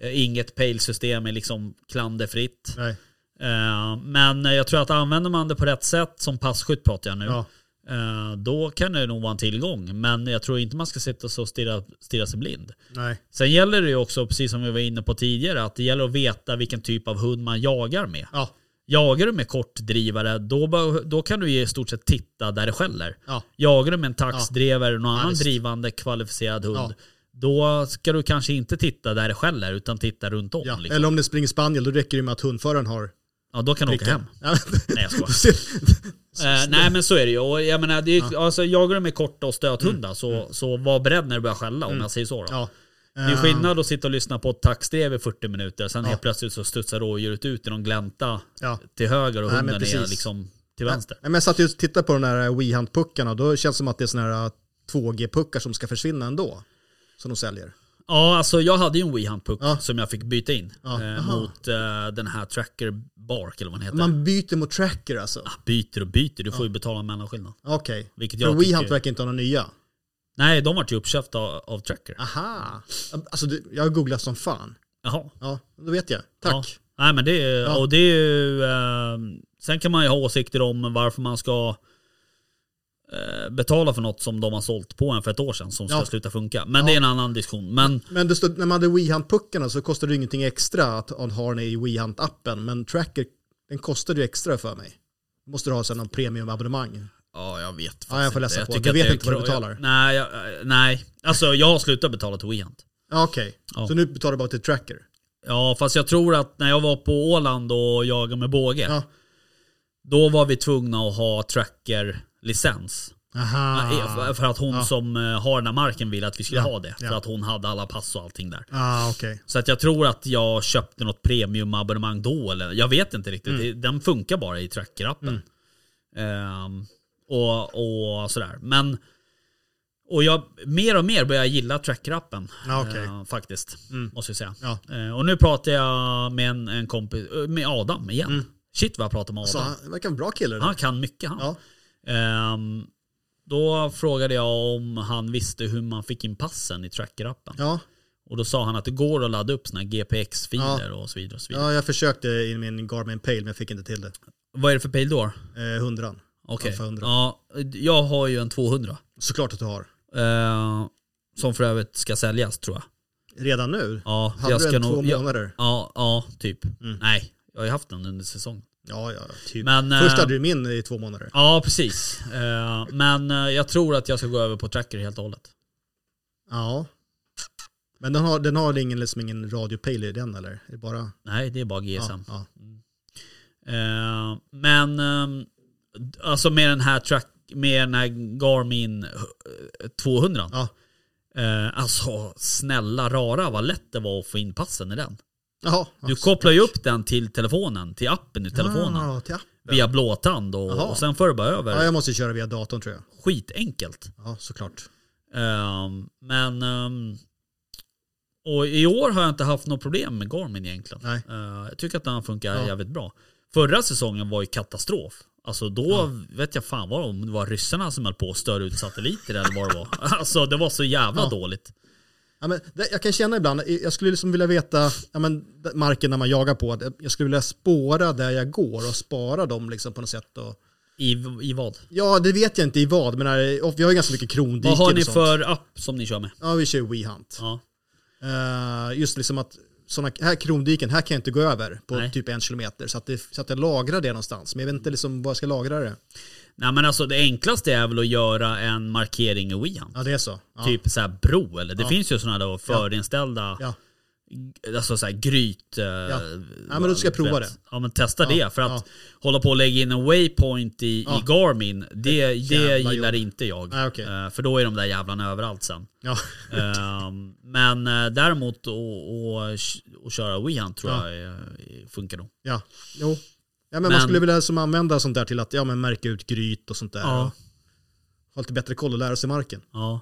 eh, inget pejlsystem är liksom klanderfritt. Nej. Eh, Men jag tror att använder man det på rätt sätt, som passkytt pratar jag nu, Ja. Eh, då kan det nog vara en tillgång. Men jag tror inte man ska sitta och stirra, stirra sig blind. Nej. Sen gäller det ju också, precis som vi var inne på tidigare, att det gäller att veta vilken typ av hund man jagar med. Ja. Jagar du med kortdrivare, då, då kan du i stort sett titta där det skäller. Ja. Jagar du med en taxdrivare, någon annan visst. drivande kvalificerad hund, Ja. då ska du kanske inte titta där det skäller, utan titta runt om. Ja. liksom. Eller om det springer spaniel, då räcker det med att hundföraren har ja, då kan du åka hem. Ja. Nej jag skojar. Du Eh, nej men så är det ju. Och jag menar, det är, ju- alltså, jagar du med korta och stöthundar Mm. så, så var beredd när det börjar skälla om jag säger så. Då. ja. Det är Eh, skillnad att sitta och lyssna på ett taxdrev i 40 minuter, sen helt plötsligt så studsar rådjuret ut i någon glänta Ja. till höger och Nej, hunden är precis. liksom till vänster. Nej, men jag satt ju och tittade på den där WeHunt-puckarna och då känns det som att det är såna här 2G-puckar som ska försvinna ändå. Som de säljer. Ja, alltså jag hade ju en WeHunt-puck Ja. som jag fick byta in Ja. eh, mot eh, den här Tracker Bark eller vad den heter. Man byter mot tracker alltså? Byter och byter, du får ju betala en mellanskillnad. Okej. Vilket För WeHunt verkar inte ha några nya. Nej, de vart ju uppköpta av, av Tracker. Aha. Alltså jag har googlat som fan. Jaha. Ja, då vet jag. Tack. Nej men det och det är ju, eh, sen kan man ju ha åsikter om varför man ska betala för något som de har sålt på en för ett år sedan som ska Ja. sluta funka. Men det är en annan diskussion. Men Men det stod, när man hade WeHunt-puckarna så kostade det ingenting extra att ha den i WeHunt-appen. Men tracker, den kostade ju extra för mig. Måste du ha sen någon premiumabonnemang. ja, jag vet Ja, jag får faktiskt läsa inte. på. tycker Du vet inte vad du betalar? Jag, nej, jag, eh, nej, alltså jag har slutat betala till WeHunt. Ja, Okej, Ja. så nu betalar du bara till tracker? Ja, fast jag tror att när jag var på Åland och jagade med båge, Ja. då var vi tvungna att ha tracker-licens. Aha. För att hon Ja. som eh, har den här marken ville att vi skulle Ja, ha det. För ja. att hon hade alla pass och allting där. Ah, okej. Så att jag tror att jag köpte något premiumabonnemang då. Eller, jag vet inte riktigt. Mm. Den funkar bara i trackerappen. Ehm, och, och sådär. Men och jag mer och mer börjar gilla trackerappen. Ja, okej. eh, faktiskt. Måste jag säga. Ja. Eh, och nu pratar jag med en, en kompis, eh, med Adam igen. Shit vad jag pratar med Adam. Så han verkar en bra kille. Han kan mycket han. Ja. Ehm, då frågade jag om han visste hur man fick in passen i trackerappen. Ja. Och då sa han att det går att ladda upp såna här GPX-filer och så vidare. Och så vidare. ja, jag försökte i min Garmin Pale men jag fick inte till det. Vad är det för pejl då? Eh. Okej. 100. Ja, jag har ju en 200. Såklart att du har. Eh, som för övrigt ska säljas tror jag. Redan nu? Ja, Hade jag du ska en två nog... Ja, månader? ja, ja, typ. Mm. Nej, jag har ju haft den under säsong. Ja, ja, typ. Men, Först eh, hade du min i två månader. Ja, precis. Eh, men eh, jag tror att jag ska gå över på tracker helt och hållet. Ja. Men den har, den har ingen, liksom ingen radiopejl i den eller? Är bara... Nej, det är bara GSM. Ja, ja. Men alltså med den här track, med den här Garmin eh, 200. Ja. Alltså snälla rara vad lätt det var att få in passen i den. Jaha. Du kopplar ju upp den till telefonen, till appen i telefonen. Ja, till appen. Via blåtand och, Jaha. och sen får du bara över. Ja, jag måste köra via datorn tror jag. Skitenkelt. Ja, såklart. Ehm, men... ehm, och i år har jag inte haft något problem med Garmin egentligen. Nej. Eh, jag tycker att den funkar Ja. jävligt bra. Förra säsongen var ju katastrof. Alltså då vet jag fan vad det var, om det var ryssarna som höll på att störa ut satelliter eller vad det var. Alltså det var så jävla Ja. dåligt. Ja, men jag kan känna ibland, jag skulle liksom vilja veta ja, men, marken när man jagar på, jag skulle vilja spåra där jag går och spara dem liksom på något sätt. Och, I, I vad? ja, det vet jag inte i vad, men och vi har ju ganska mycket krondiken Vad har ni för app som ni kör med? Ja, vi kör WeHunt. Ja. Eh, just liksom att såna här krondiken, här kan jag inte gå över på Nej. typ en kilometer. Så att, det, så att jag lagrar det någonstans. Men jag vet inte liksom var jag ska lagra det. Nej men alltså det enklaste är väl att göra en markering i WeHunt. Ja, det är så. Ja. Typ så här bro eller det Ja. finns ju sådana då förinställda Ja. Alltså såhär gryt... eh, Ja. men då ska jag prova det. Ja men testa Ja, det. För att ja. hålla på och lägga in en waypoint i, Ja. i Garmin, det, det Jävla gillar jobb. inte jag. Nej, okej. Eh, för då är de där jävlarna överallt sen. Ja. Ehm, men eh, däremot att köra WeHunt tror Ja. jag funkar nog. ja, jo. Ja, men, Men- man skulle vilja som använda sånt där till att ja, men märka ut gryt och sånt där. Ja. Och ha lite bättre koll och lära sig marken. Ja.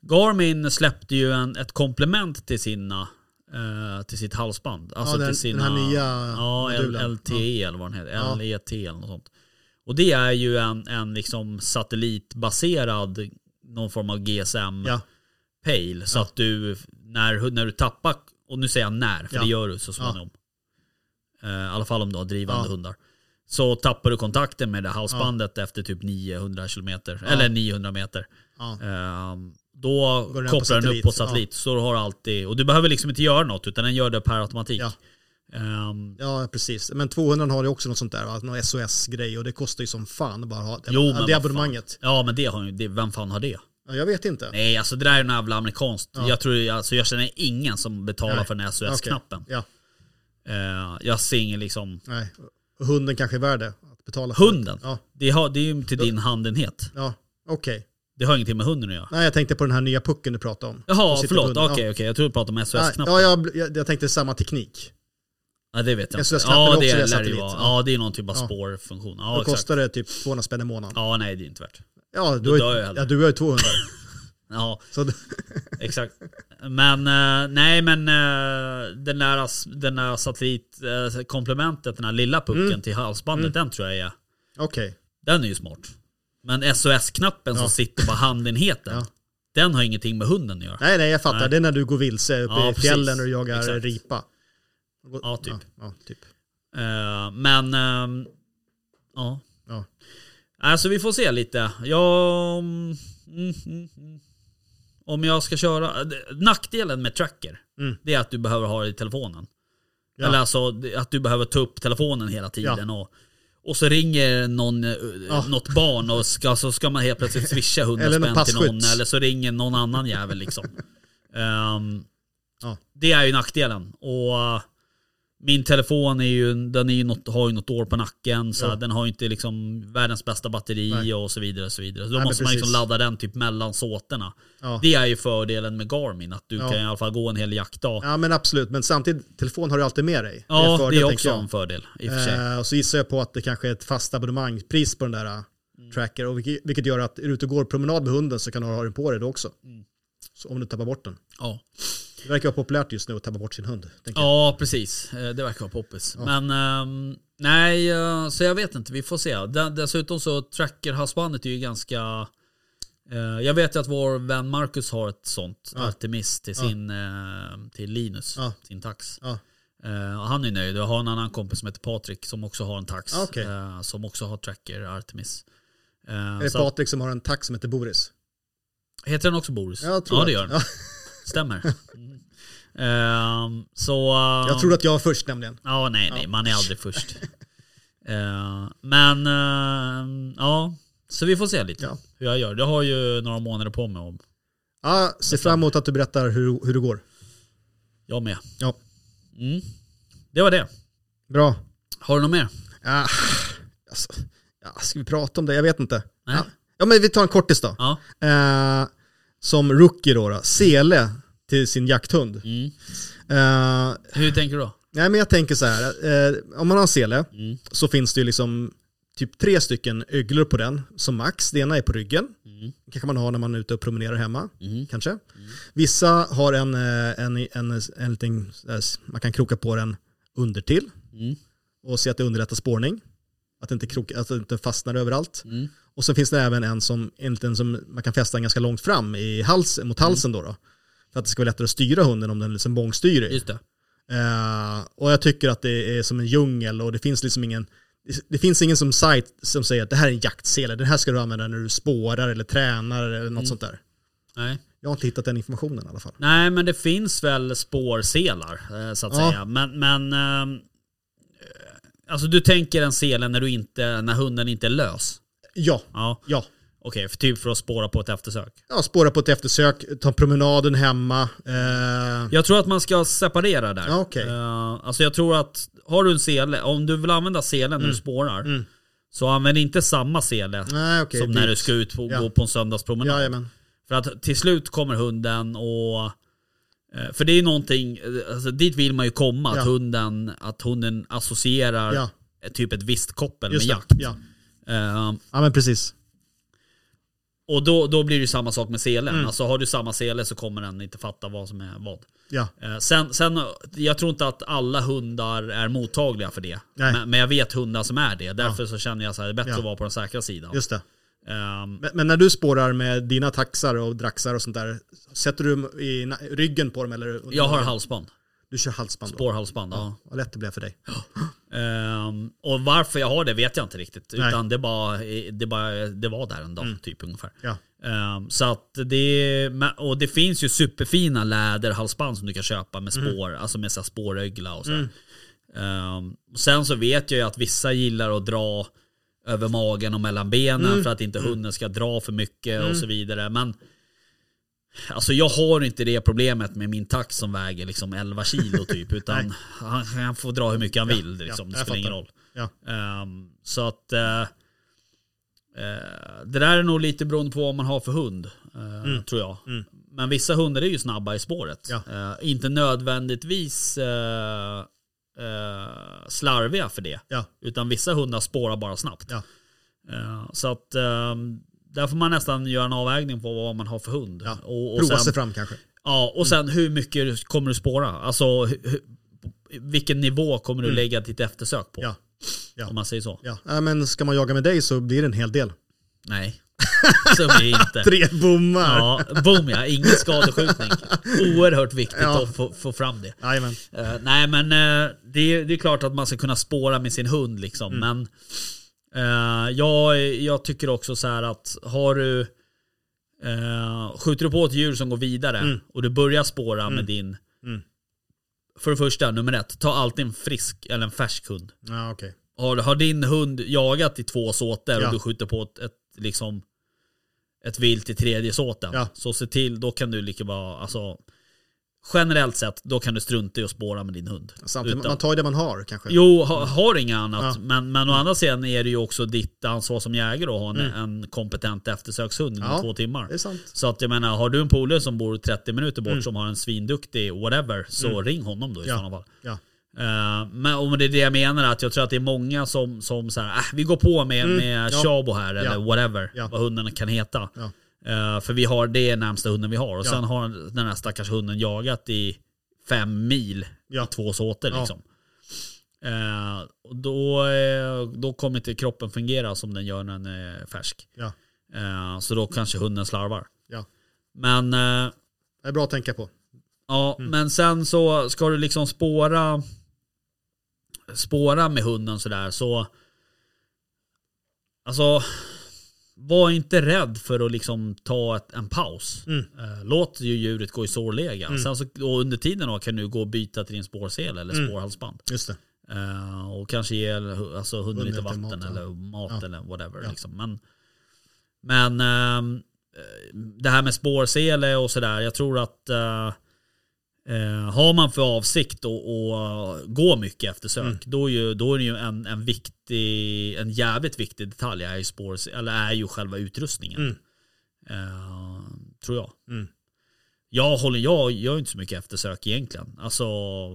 Garmin släppte ju en, ett komplement till sina eh, till sitt halsband. Alltså den- till sina, den här nya ja, L- modulen. LTE eller vad den heter. Ja. LET eller något sånt. Och det är ju en, en liksom satellitbaserad någon form av GSM Ja. Så Ja. att du när, när du tappar, och nu säger jag när, för Ja. det gör du så Ja. småningom. Eh, I alla fall om du har drivande Ja. hundar. Så tappar du kontakten med det halsbandet efter typ 900 kilometer. Eller 900 meter. Ja. Ehm, då den kopplar den upp på satellit. Så du har alltid, och du behöver liksom inte göra något utan den gör det per automatik. Ja. Ehm, ja, precis. Men 200 har ju också något sånt där, va? någon SOS-grej och det kostar ju som fan att bara ha jo, men det abonnemanget. Ja men det har ju, det, vem fan har det? Ja, jag vet inte. Nej alltså det där är en jävla amerikanskt. Ja. Jag tror, alltså jag känner ingen som betalar Nej. för den SOS-knappen. Ja, Ehm, jag ser ingen liksom, nej. Hunden kanske är värd det, att betala för. hunden. Ja, Det, har, det är ju till din handenhet. ja. okej. Det har ingenting med hunden att göra. Nej, jag tänkte på den här nya pucken du pratade om. Jaha, förlåt. på Okej, hunden. okej. Jag tror du pratade om SOS-knappen. Ja, jag, jag, jag tänkte samma teknik. Ja, det vet jag inte. Ja, det lär det ju vara. Ja. Det är någon typ av Ja. spårfunktion. Ja, Då kostar det typ 200 spänn i månaden. Ja, nej det är inte värt. Ja, du, har, hellre. ja, du har ju 200. Ja, exakt. Men eh, nej men eh, den där, den där satellitkomplementet, den här lilla pucken Mm. till halsbandet, den tror jag är, okej. den är ju smart. Men SOS-knappen som sitter på handenheten, Ja. den har ingenting med hunden att göra. Nej, nej, jag fattar. Nej. Det är när du går vilse uppe Ja, i fjällen och du jagar Exakt. ripa. Ja, typ. Ja, ja, typ. Eh, men, ehm, ja. Ja. Alltså vi får se lite. Jag... mm, mm, mm. Om jag ska köra... Nackdelen med tracker, Mm. det är att du behöver ha det i telefonen. Ja. Eller alltså att du behöver ta upp telefonen hela tiden. Och, och så ringer någon, eh, Ja. något barn och ska, så ska man helt plötsligt swisha 100 Eller någon spänn till någon. Eller så ringer någon annan jävel liksom. Ehm, Ja. Det är ju nackdelen. Och min telefon är ju, den är ju något, har ju något år på nacken. Så Ja. den har ju inte liksom världens bästa batteri Nej. och så vidare. Och så vidare. Så då Nej, måste man liksom ladda den typ mellan såterna. Ja. Det är ju fördelen med Garmin. Att du Ja. kan i alla fall gå en hel jaktdag. ja, men absolut. Men samtidigt, telefon har du alltid med dig. Ja, en fördel, det är också en fördel i och för sig. Eh, och så gissar jag på att det kanske är ett fast abonnemangspris på den där Mm. tracker. Och vilket, vilket gör att är du ute och går promenad med hunden så kan du ha den på dig då också. Mm. Så om du tappar bort den. Ja. Det verkar vara populärt just nu att tappa bort sin hund. tänker jag. ja, precis. Eh, Det verkar vara poppis. Men ehm, nej, eh, så jag vet inte. Vi får se. De- Dessutom så tracker-halsbandet är ju ganska... eh, Jag vet ju att vår vän Marcus har ett sånt Ja. Artemis till sin eh, till Linus, Ja. sin tax. Ja. Och han är nöjd. Jag har en annan kompis som heter Patrik som också har en tax. Ah, okej. eh, som också har tracker Artemis. Eh, Är det Patrik som har en tax som heter Boris? Heter den också Boris? Jag tror ja det gör den. Stämmer. Mm. Ehm, så... jag ehm, trodde att jag var först nämligen. Ja, nej, nej, Ja. man är aldrig först. Eh, men, eh, ja. Så vi får se lite Ja. hur jag gör. Jag har ju några månader på mig. Om, Ja, ser fram emot att du berättar hur, hur det går. Jag med. Ja. Mm. Det var det. Bra. Har du något mer? Ja, alltså, ja, ska vi prata om det? Jag vet inte. Nej. Ja, ja men vi tar en kortis då. Ja. Eh, som rookie då, då, sele till sin jakthund. Mm. Eh, Hur tänker du då? nej men jag tänker så här, eh, om man har en sele Mm. så finns det ju liksom typ tre stycken öglor på den som max. Det ena är på ryggen. Mm. Det kanske man har när man är ute och promenerar hemma. Mm. Kanske. Vissa har en, eh, en, en, en liten, man kan kroka på den undertill Mm. och se att det underlättar spårning. Att det inte, krok, att det inte fastnar överallt. Mm. Och sen finns det även en som, en som man kan fästa ganska långt fram i hals, mot halsen då, då. För att det ska vara lättare att styra hunden om den är liksom bångstyrig. Just det. Eh, och jag tycker att det är som en djungel och det finns liksom ingen det finns ingen som sajt som säger att det här är en jaktsele, den här ska du använda när du spårar eller tränar eller något Mm. sånt där. Nej. Jag har inte hittat den informationen i alla fall. Nej men det finns väl spårselar eh, så att Ja. säga. Men, men eh, alltså du tänker en sele när, du inte, när hunden inte är lös? Ja, Ja. ja. Okej, för typ för att spåra på ett eftersök. ja spåra på ett eftersök, ta promenaden hemma. Eh, Jag tror att man ska separera där. Ja, okej. Eh, alltså jag tror att har du en sele, om du vill använda selen när du spårar. Mm. Så använd inte samma sele nej, okej. som när dit. du ska ut och Ja. gå på en söndagspromenad. Jajamän. För att till slut kommer hunden och eh, för det är någonting, eh, alltså dit vill man ju komma, Ja. att, hunden, att hunden associerar Ja. typ ett visst koppel Just med det. jakt. Ja. Eh, ja, men precis. och då, då blir det samma sak med selen. Mm. Alltså har du samma sele så kommer den inte fatta vad som är vad. Ja, Eh, sen, sen, jag tror inte att alla hundar är mottagliga för det. Men, men jag vet hundar som är det. Därför så känner jag här, det är bättre Ja. att vara på den säkra sidan. just det. Ehm, Men, men när du spårar med dina taxar och draxar och sånt där, sätter du dem i ryggen på dem eller? jag har halsband. Du kör halsband då? Spårhalsband. Ja. Vad lätt det blev för dig. Ehm, och varför jag har det vet jag inte riktigt. Nej. Utan det, bara, det, bara, det var där en dag, typ ungefär. Ja. Ehm, så att det, och det finns ju superfina läderhalsband som du kan köpa med Mm. spår, alltså med så spårögla och så. Ehm, sen så vet jag ju att vissa gillar att dra över magen och mellan benen Mm. för att inte hunden ska dra för mycket och så vidare. Men Alltså jag har inte det problemet med min tax som väger liksom 11 kilo typ. Utan han, han får dra hur mycket han vill. Liksom. ja, det jag spelar ingen roll. Ja. Ehm, så att eh, eh, det där är nog lite beroende på vad man har för hund. eh, Tror jag. Men vissa hundar är ju snabba i spåret. Mm. Inte nödvändigtvis slarviga för det. Utan vissa hundar spårar bara snabbt. Så att eh, där får man nästan göra en avvägning på vad man har för hund. Ja. Och, och Prova sig fram kanske. Ja, och sen hur mycket kommer du spåra? Alltså hu- hu- vilken nivå kommer du lägga ditt eftersök på? Mm. Ja. Ja. Om man säger så. Ja. ja, men ska man jaga med dig så blir det en hel del. Nej, så blir det inte. Tre bommar! Ja, boom ja, ingen skadeskjutning. Oerhört viktigt Ja. att få, få fram det. Jajamän. Eh, nej men uh, det, är- det är klart att man ska kunna spåra med sin hund liksom. Mm. Men eh, jag, jag tycker också så här att har du uh, Skjuter du på ett djur som går vidare och du börjar spåra med din Mm. För det första, nummer ett, ta alltid en frisk eller en färsk hund. Ja, okej. Har, har din hund jagat i två såter Ja. och du skjuter på ett, ett, liksom, ett vilt i tredje såten. Ja. Så se till, då kan du lika vara, alltså Generellt sett, då kan du strunta i att spåra med din hund. Samtidigt, Utan- man tar ju det man har kanske. Jo, ha, har inget annat. Ja. Men, men å andra sidan är det ju också ditt ansvar som jägare att ha en, en kompetent eftersökshund inom Mm. Ja, två timmar. Så att jag menar, har du en polare som bor 30 minuter bort som har en svinduktig whatever, så ring honom då i Mm. Ja. sådana fall. Ja. Eh, men och det är det jag menar, att jag tror att det är många som, som så här, äh, vi går på med, med Mm. Ja. Chabo här eller whatever, vad hunden kan heta. Eh, för vi har, det är närmsta hunden vi har. Och Ja. sen har den här stackars hunden jagat i fem mil Ja. två såter Ja. liksom. Eh, då, eh, då kommer inte kroppen fungera som den gör när den är färsk. Ja. Eh, så då kanske hunden slarvar. Ja. Men Det är bra att tänka på. Ja, Mm. men sen så ska du liksom spåra spåra med hunden sådär så Alltså Var inte rädd för att liksom ta ett, en paus. Mm. Eh, Låt ju djuret gå i sårläge. Sen så, och under tiden då kan du gå och byta till din spårsel eller Mm. spårhalsband. Just det. Eh, och kanske ge alltså, hunden Hunden lite lite vatten mat, ja. eller mat Ja. eller whatever. Ja. Liksom. Men, men ehm, det här med spårsele och sådär. Jag tror att eh, eh, har man för avsikt att gå mycket eftersök, Mm. då, är ju, då är det ju en, en viktig, en jävligt viktig detalj är ju, spår, eller är ju själva utrustningen. Mm. Eh, tror jag. Mm. Jag, håller, jag gör inte så mycket eftersök egentligen. Alltså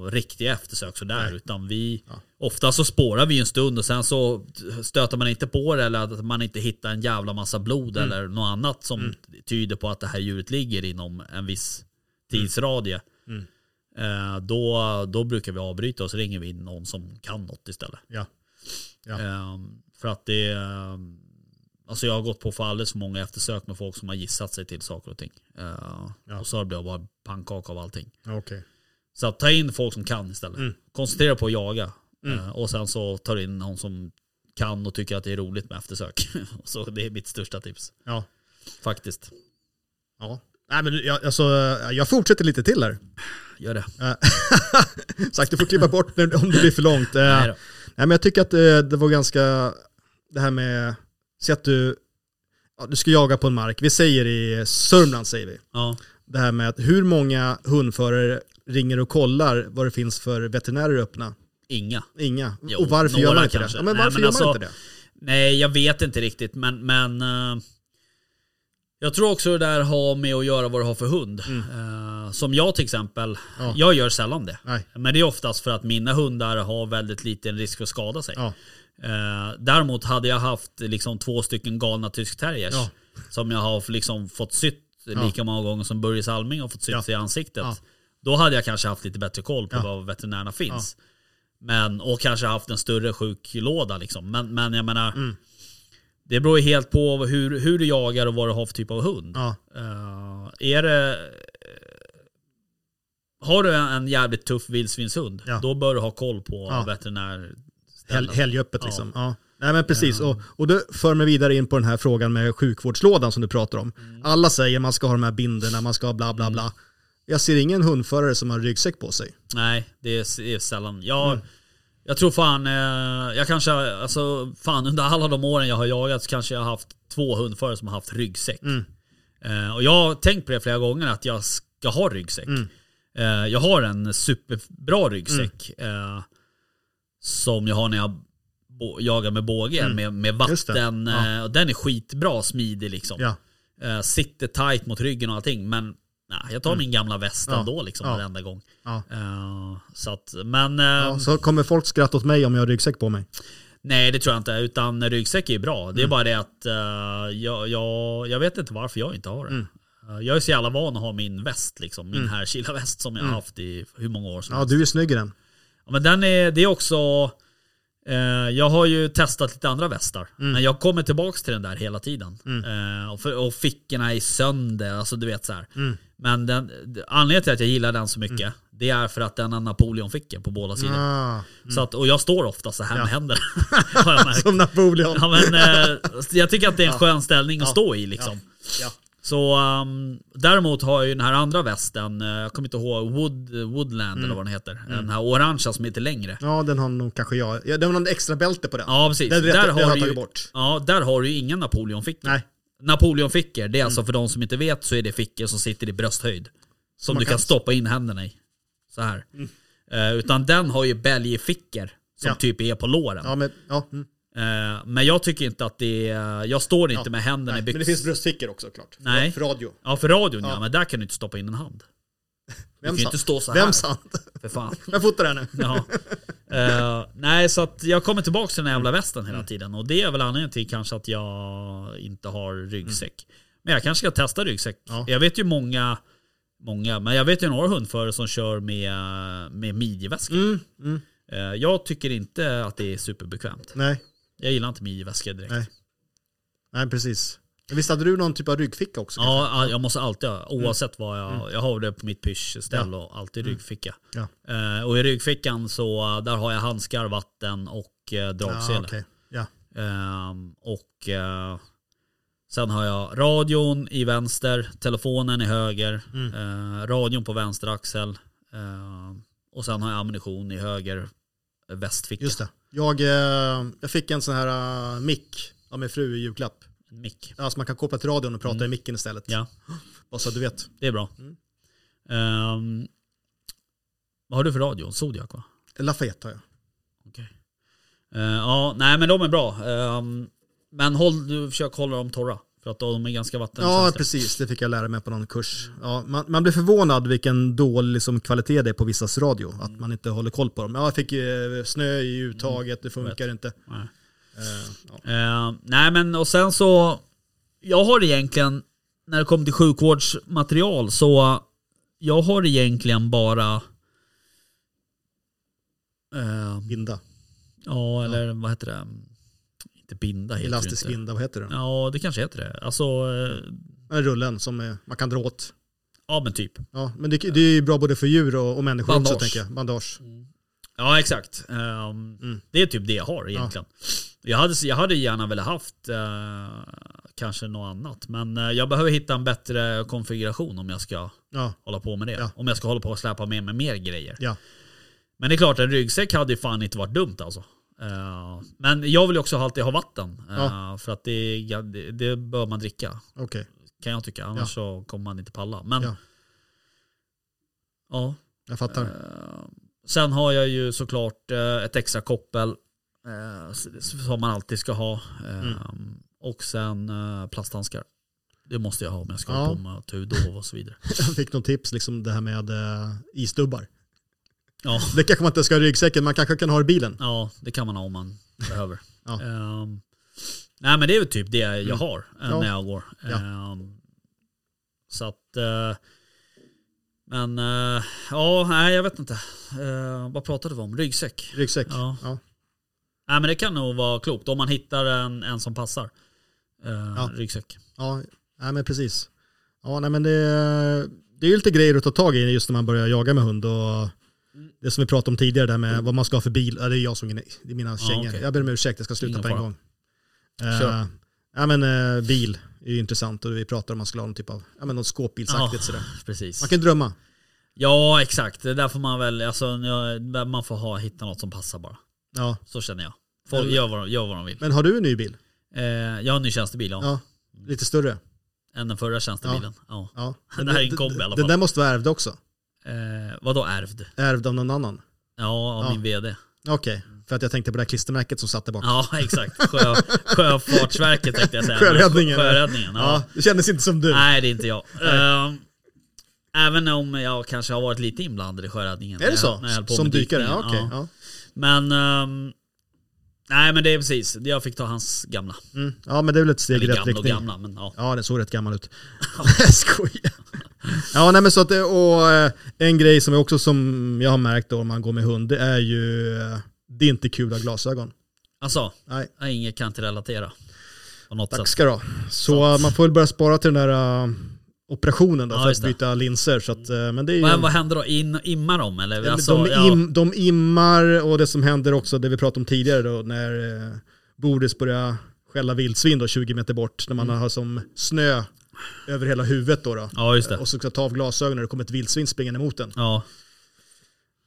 riktiga eftersök sådär. Nej. Utan vi, Ja. ofta så spårar vi en stund och sen så stöter man inte på det eller att man inte hittar en jävla massa blod Mm. eller något annat som tyder på att det här djuret ligger inom en viss tidsradie. Mm. Eh, då, då brukar vi avbryta och så ringer vi in någon som kan något istället. Ja. Ja. Eh, för att det eh, Alltså jag har gått på för alldeles för många eftersök med folk som har gissat sig till saker och ting. Eh, Ja. Och så har det blivit bara pannkaka av allting. Okej. Så att ta in folk som kan istället. Mm. Koncentrera på att jaga. Mm. Eh, Och sen så tar du in någon som kan och tycker att det är roligt med eftersök. så det är mitt största tips. Ja. Faktiskt. Ja. Nej, men jag, alltså, jag fortsätter lite till här. Gör det. Eh, Sagt, du får klippa bort om det blir för långt. Eh, Nej. Nej, men jag tycker att det, det var ganska, det här med, se att du, ja, du ska jaga på en mark, vi säger i Sörmland säger vi. Ja. Det här med att hur många hundförare ringer och kollar vad det finns för veterinärer öppna? Inga. Inga. Jo, och varför gör man inte kanske. det? Ja, men Nej, varför men gör alltså- man inte det? Nej, jag vet inte riktigt. Men, men eh, jag tror också det där har med att göra vad du har för hund. Eh, som jag till exempel. Mm. Ja. Jag gör sällan det. Nej. Men det är oftast för att mina hundar har väldigt liten risk för att skada sig. Ja. Eh, däremot hade jag haft liksom två stycken galna tyskterriers Ja. som jag har liksom fått sytt lika många gånger som Börje Salming har fått sytt i ansiktet. Då hade jag kanske haft lite bättre koll på var veterinärerna finns. Men, och kanske haft en större sjuklåda liksom. Men, men jag menar, Mm. Det beror ju helt på hur, hur du jagar och vad du har för typ av hund. Ja. Eh, är det... Har du en, jävligt tuff vildsvinshund, Ja. då bör du ha koll på Ja. veterinär... Hel, helgöppet liksom. Ja. Nej men precis, och, och det för mig vidare in på den här frågan med sjukvårdslådan som du pratar om. Mm. Alla säger man ska ha de här binderna, man ska ha bla bla bla. Jag ser ingen hundförare som har ryggsäck på sig. Nej, det är, det är sällan. Jag, Mm. Jag tror fan, eh, jag kanske, alltså fan under alla de åren jag har jagat så kanske jag har haft två hundförare som har haft ryggsäck. Mm. Eh, och jag har tänkt på det flera gånger att jag ska ha ryggsäck. Mm. Eh, jag har en superbra ryggsäck. Eh, som jag har när jag jagar med båge Mm. med, med vatten. Ja. Eh, och den är skitbra, smidig liksom. Ja. Eh, sitter tight mot ryggen och allting. Men nej, jag tar min gamla väst Mm. Ja. ändå liksom Ja. varenda gång. Ja. Eh, så att, men eh, Ja, så kommer folk skratta åt mig om jag har ryggsäck på mig. nej det tror jag inte. Utan ryggsäck är bra. Mm. Det är bara det att eh, jag, jag, jag vet inte varför jag inte har det. Mm. Eh, jag är så jävla van att ha min väst liksom. Min här kila väst som jag har haft i hur många år som Mm. Ja, helst. du är snygg i den. Ja, men den är, det är också... Eh, jag har ju testat lite andra västar. Mm. Men jag kommer tillbaks till den där hela tiden. Eh, och, för, och fickorna är sönder, alltså du vet så. Mm. Men den, anledningen till att jag gillar den så mycket, det är för att den har Napoleonfickor på båda sidor. Ah, Så att, och jag står ofta så här Ja. med händerna. som Napoleon. Ja, men, eh, jag tycker att det är en skön ställning att Ja. stå i liksom. Ja. Så um, däremot har jag ju den här andra västen, eh, jag kommer inte ihåg, Wood, Woodland Mm. eller vad den heter. Den här orangea som är lite längre. Ja, den har nog kanske jag. Ja, det var någon extra bälte på den. Ja precis. Det, det, där, det, har har jag du tagit ju, bort. ja, där har du ju inga Napoleonfickor. Nej. Mm. Napoleonfickor, det är alltså för de som inte vet så är det fickor som sitter i brösthöjd. Som man du kan kan- stoppa in händerna i. Så här. Eh, utan den har ju bälgefickor som Ja. typ är på låren. Ja, men, ja, mm. Men jag tycker inte att det är, jag står inte Ja, med händerna Nej, i men det finns bröstfickor också klart. Nej. För radio. Ja för radion ja. Ja. men där kan du inte stoppa in en hand. Du kan Vem ju inte stå så här. Vem sant? För fan. Jag fotar det nu. Ja. Eh, nej, så att jag kommer tillbaka till den här Mm. jävla västen hela tiden. Och det är väl anledningen till kanske att jag inte har ryggsäck. Men jag kanske ska testa ryggsäck. Ja. Jag vet ju många, många, men jag vet ju några hundförare som kör med, med midjeväskor. Mm, mm. Eh, jag tycker inte att det är superbekvämt. Nej, Jag gillar inte midjeväskor direkt. Nej. nej precis. Visst hade du någon typ av ryggficka också? Ja, ja, jag måste alltid ha, oavsett vad jag... Jag har det på mitt pyschställ och alltid ryggficka. Ja. Eh, och i ryggfickan så där har jag handskar, vatten och eh, dragsele. Ja, okej. ja. Ehm, och eh, sen har jag radion i vänster, telefonen i höger, Mm. eh, radion på vänster axel. eh, och sen har jag ammunition i höger västficka. Just det. Jag, eh, jag fick en sån här uh, mick av min fru i julklapp. En mick. Ja, så man kan koppla till radion och prata Mm. i micken istället. Ja, Bara så att du vet. det är bra. Mm. Ehm, vad har du för radio? Zodiac va? Lafayette har jag. Okej. Eh, ja, nej men de är bra. Ehm, men håll, du försök hålla dem torra. För att de är ganska Ja, vattenkänsliga. precis. Det fick jag lära mig på någon kurs. Ja, man, man blir förvånad vilken dålig liksom, kvalitet det är på vissas radio. Att man inte håller koll på dem. Ja, jag fick eh, snö i uttaget, det funkar inte. Nej. Eh, ja. Eh, nej men och sen så, jag har egentligen, när det kommer till sjukvårdsmaterial så, jag har egentligen bara, eh, Binda. ja eller vad heter det, inte binda heter Elastisk inte. binda, vad heter det? Ja det kanske heter det. Alltså, eh, En rullen som är, man kan dra åt. ja men typ. Ja, men det, det är ju bra både för djur och, och människor också Bandage. tänker jag. Bandage. Ja exakt. Ehm, Mm. Det är typ det jag har egentligen. Jag, hade, jag hade gärna velat haft eh, kanske något annat. Men eh, jag behöver hitta en bättre konfiguration om jag ska Ja, hålla på med det. Ja. Om jag ska hålla på och släpa med mig mer grejer. ja. Men det är klart, en ryggsäck hade ju fan inte varit dumt alltså. Eh, men jag vill också alltid ha vatten. eh, Ja. För att det, ja, det, det bör man dricka. okej. Kan jag tycka. Annars så kommer man inte palla. Men Ja. ja. Jag fattar. Eh, sen har jag ju såklart ett extra koppel. som man alltid ska ha. Mm. Och sen plasthandskar. Det måste jag ha om jag ska Ja. på tudov och så vidare. Jag fick något tips, liksom det här med isdubbar. Ja. Det kanske man inte ska ha i ryggsäcken, man kanske kan ha i bilen. Ja, det kan man ha om man behöver. Ja. Ehm, nej men det är väl typ det jag Mm. har eh, Ja. när jag går. Ja. Ehm, så att... eh, men eh, ja, nej jag vet inte. Uh, vad pratade vi om? Ryggsäck? Ryggsäck. Ja. Ja. Nej men det kan nog vara klokt om man hittar en, en som passar. Uh, Ja. Ryggsäck. Ja, nej men precis. Ja, nej men det, det är ju lite grejer att ta tag i just när man börjar jaga med hund och det som vi pratade om tidigare där med vad man ska ha för bil. Ja, det är jag som är det är mina kängor. okej. Jag ber om ursäkt, jag ska sluta Ingen på en fara. gång. Uh, ja men eh, bil är ju intressant och vi pratar om man skulle ha någon typ av, ja men något skåpbilsaktigt Ja. sådär. Precis. Man kan drömma. Ja exakt, det där får man väl, alltså, ja, man får ha, hitta något som passar bara. Ja. Så känner jag. Folk gör vad, de, gör vad de vill. Men har du en ny bil? Eh, jag har en ny tjänstebil, ja. Ja. Lite större? Än den förra tjänstebilen. Ja. Ja. Det här är en kombi i alla Den fall. där måste vara ärvd också. Eh, vadå ärvd? Ärvd av någon annan. Ja, av Ja. min VD. Okej, för att jag tänkte på det här klistermärket som satt där bak. Ja, exakt. Sjö, sjöfartsverket tänkte jag säga. Sjöräddningen. Sjöräddningen, ja. Ja, det kändes inte som du. Nej, det är inte jag. Eh, även om jag kanske har varit lite inblandad i sjöräddningen. är det så? jag- jag som dykare? Ja, okej. Ja. Men, ehm, nej men det är precis. Jag fick ta hans gamla. Mm. ja, men det är väl ett steg i rätt gamla och riktning. gamla, men ja. Ja, den såg rätt gammal ut. Jag skojar. Ja, nej men så att det, och eh, en grej som jag också som jag har märkt då om man går med hund, det är ju, eh, det är inte kul att ha glasögon. Alltså, Nej, jag inget kan inte relatera. På något tack sätt. ska du ha. Så man får väl börja spara till den där eh, operationen då Ja, för att det. byta linser. Så att, men det är ju, Men vad händer då? In, immar de eller? Ja, Alltså, de, ja. im, de immar och det som händer också, det vi pratade om tidigare då, när eh, Boris börjar skälla vildsvin då 20 meter bort, när man Mm. har som snö över hela huvudet då. då. ja, just det. Och så ska ta av glasögonen när det kommer ett vildsvin springande emot en. Ja,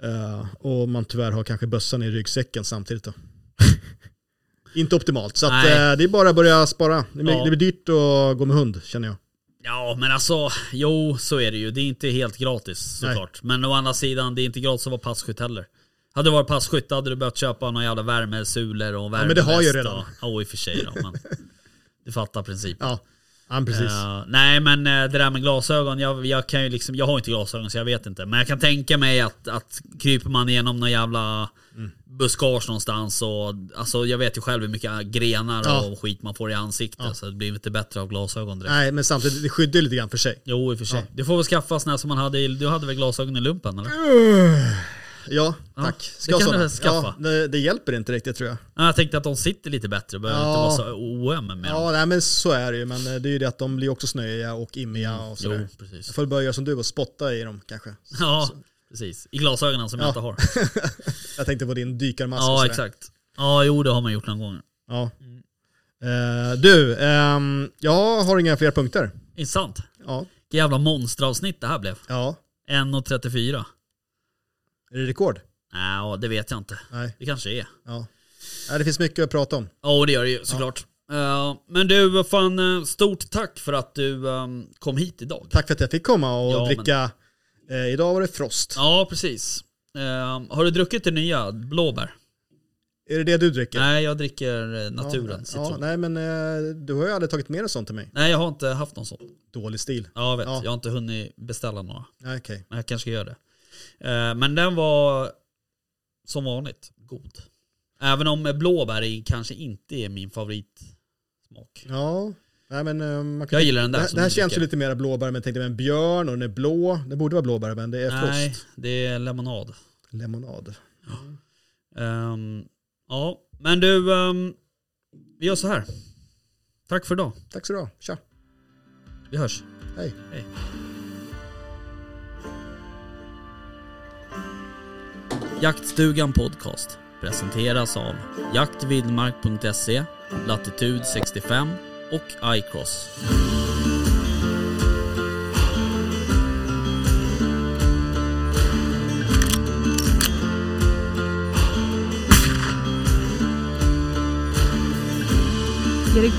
Eh, och man tyvärr har kanske bössan i ryggsäcken samtidigt då. Inte optimalt, så att, eh, det är bara att börja spara. Det, blir- Ja. det blir dyrt att gå med hund känner jag. Ja men alltså, jo så är det ju. Det är inte helt gratis Nej. såklart. Men å andra sidan, det är inte gratis att vara passkytt heller. Hade du varit passkytt hade du behövt köpa några jävla värmesulor och men det har jag värmeväst redan. Och, ja, i och för sig då, men du fattar principen. Ja, ja precis. Eh, nej men eh, det där med glasögon, jag, jag kan ju liksom, jag har inte glasögon så jag vet inte. Men jag kan tänka mig att, att kryper man igenom någon jävla Mm. buskage någonstans och alltså jag vet ju själv hur mycket grenar Ja. och skit man får i ansiktet. Ja. Så det blir inte bättre av glasögon direkt. Nej, men samtidigt, det skyddar lite grann för sig. Jo i och för sig. Ja. Du får väl skaffa såna som man hade i, du hade väl glasögon i lumpen eller? Ja, Ja, tack. det Ska jag kan du skaffa. Ja, det, det hjälper inte riktigt tror jag. Ja, Jag tänkte att de sitter lite bättre, behöver Ja. inte vara så oöm med dem. Ja, nej, men så är det ju. Men eh, det är ju det att de blir också snöiga och immiga och sådär. Mm. Jo, precis. Jag får börja göra som du och spotta i dem kanske. Ja, precis. I glasögonen som Ja. jag inte har. Jag tänkte på din dykarmask och Ja, sådär. exakt. Ja, jo det har man gjort någon gång. Ja. Eh, du, ehm, jag har inga fler punkter. Intressant. Ja. Vilket jävla monsteravsnitt det här blev. Ja. 1.34. Är det rekord? Nej, ja, det vet jag inte. Nej. Det kanske är. Ja. Nej, det finns mycket att prata om. Ja, det gör det ju såklart. Eh, men du, fan, eh, stort tack för att du ehm, kom hit idag. Tack för att jag fick komma och Ja, men- dricka. Eh, idag var det Frost. Ja, precis. Eh, har du druckit det nya, blåbär? Är det det du dricker? Nej, jag dricker naturen, ja, citron. ja, Nej men du har ju aldrig tagit med en sån till mig. Nej, jag har inte haft någon sån. Dålig stil. Ja, jag vet. Ja. Jag har inte hunnit beställa några. Okej. Men jag kanske ska göra det. Eh, men den var som vanligt god. Även om blåbär är, kanske inte är min favoritsmak. Ja. Nej, men, eh, man kan Jag gillar den där det, här känns ju lite mer blåbär, men jag tänkte en björn och den är blå. Det borde vara blåbär, men det är Nej, Frost. det är lemonad. Lemonad. Ehm, ja, men du, ehm, vi gör så här. Tack för idag. Tack så du ha. Tja. Vi hörs. Hej. Hej. Jaktstugan Podcast presenteras av jaktvildmark.se, Latitude 65 och iCross. Är det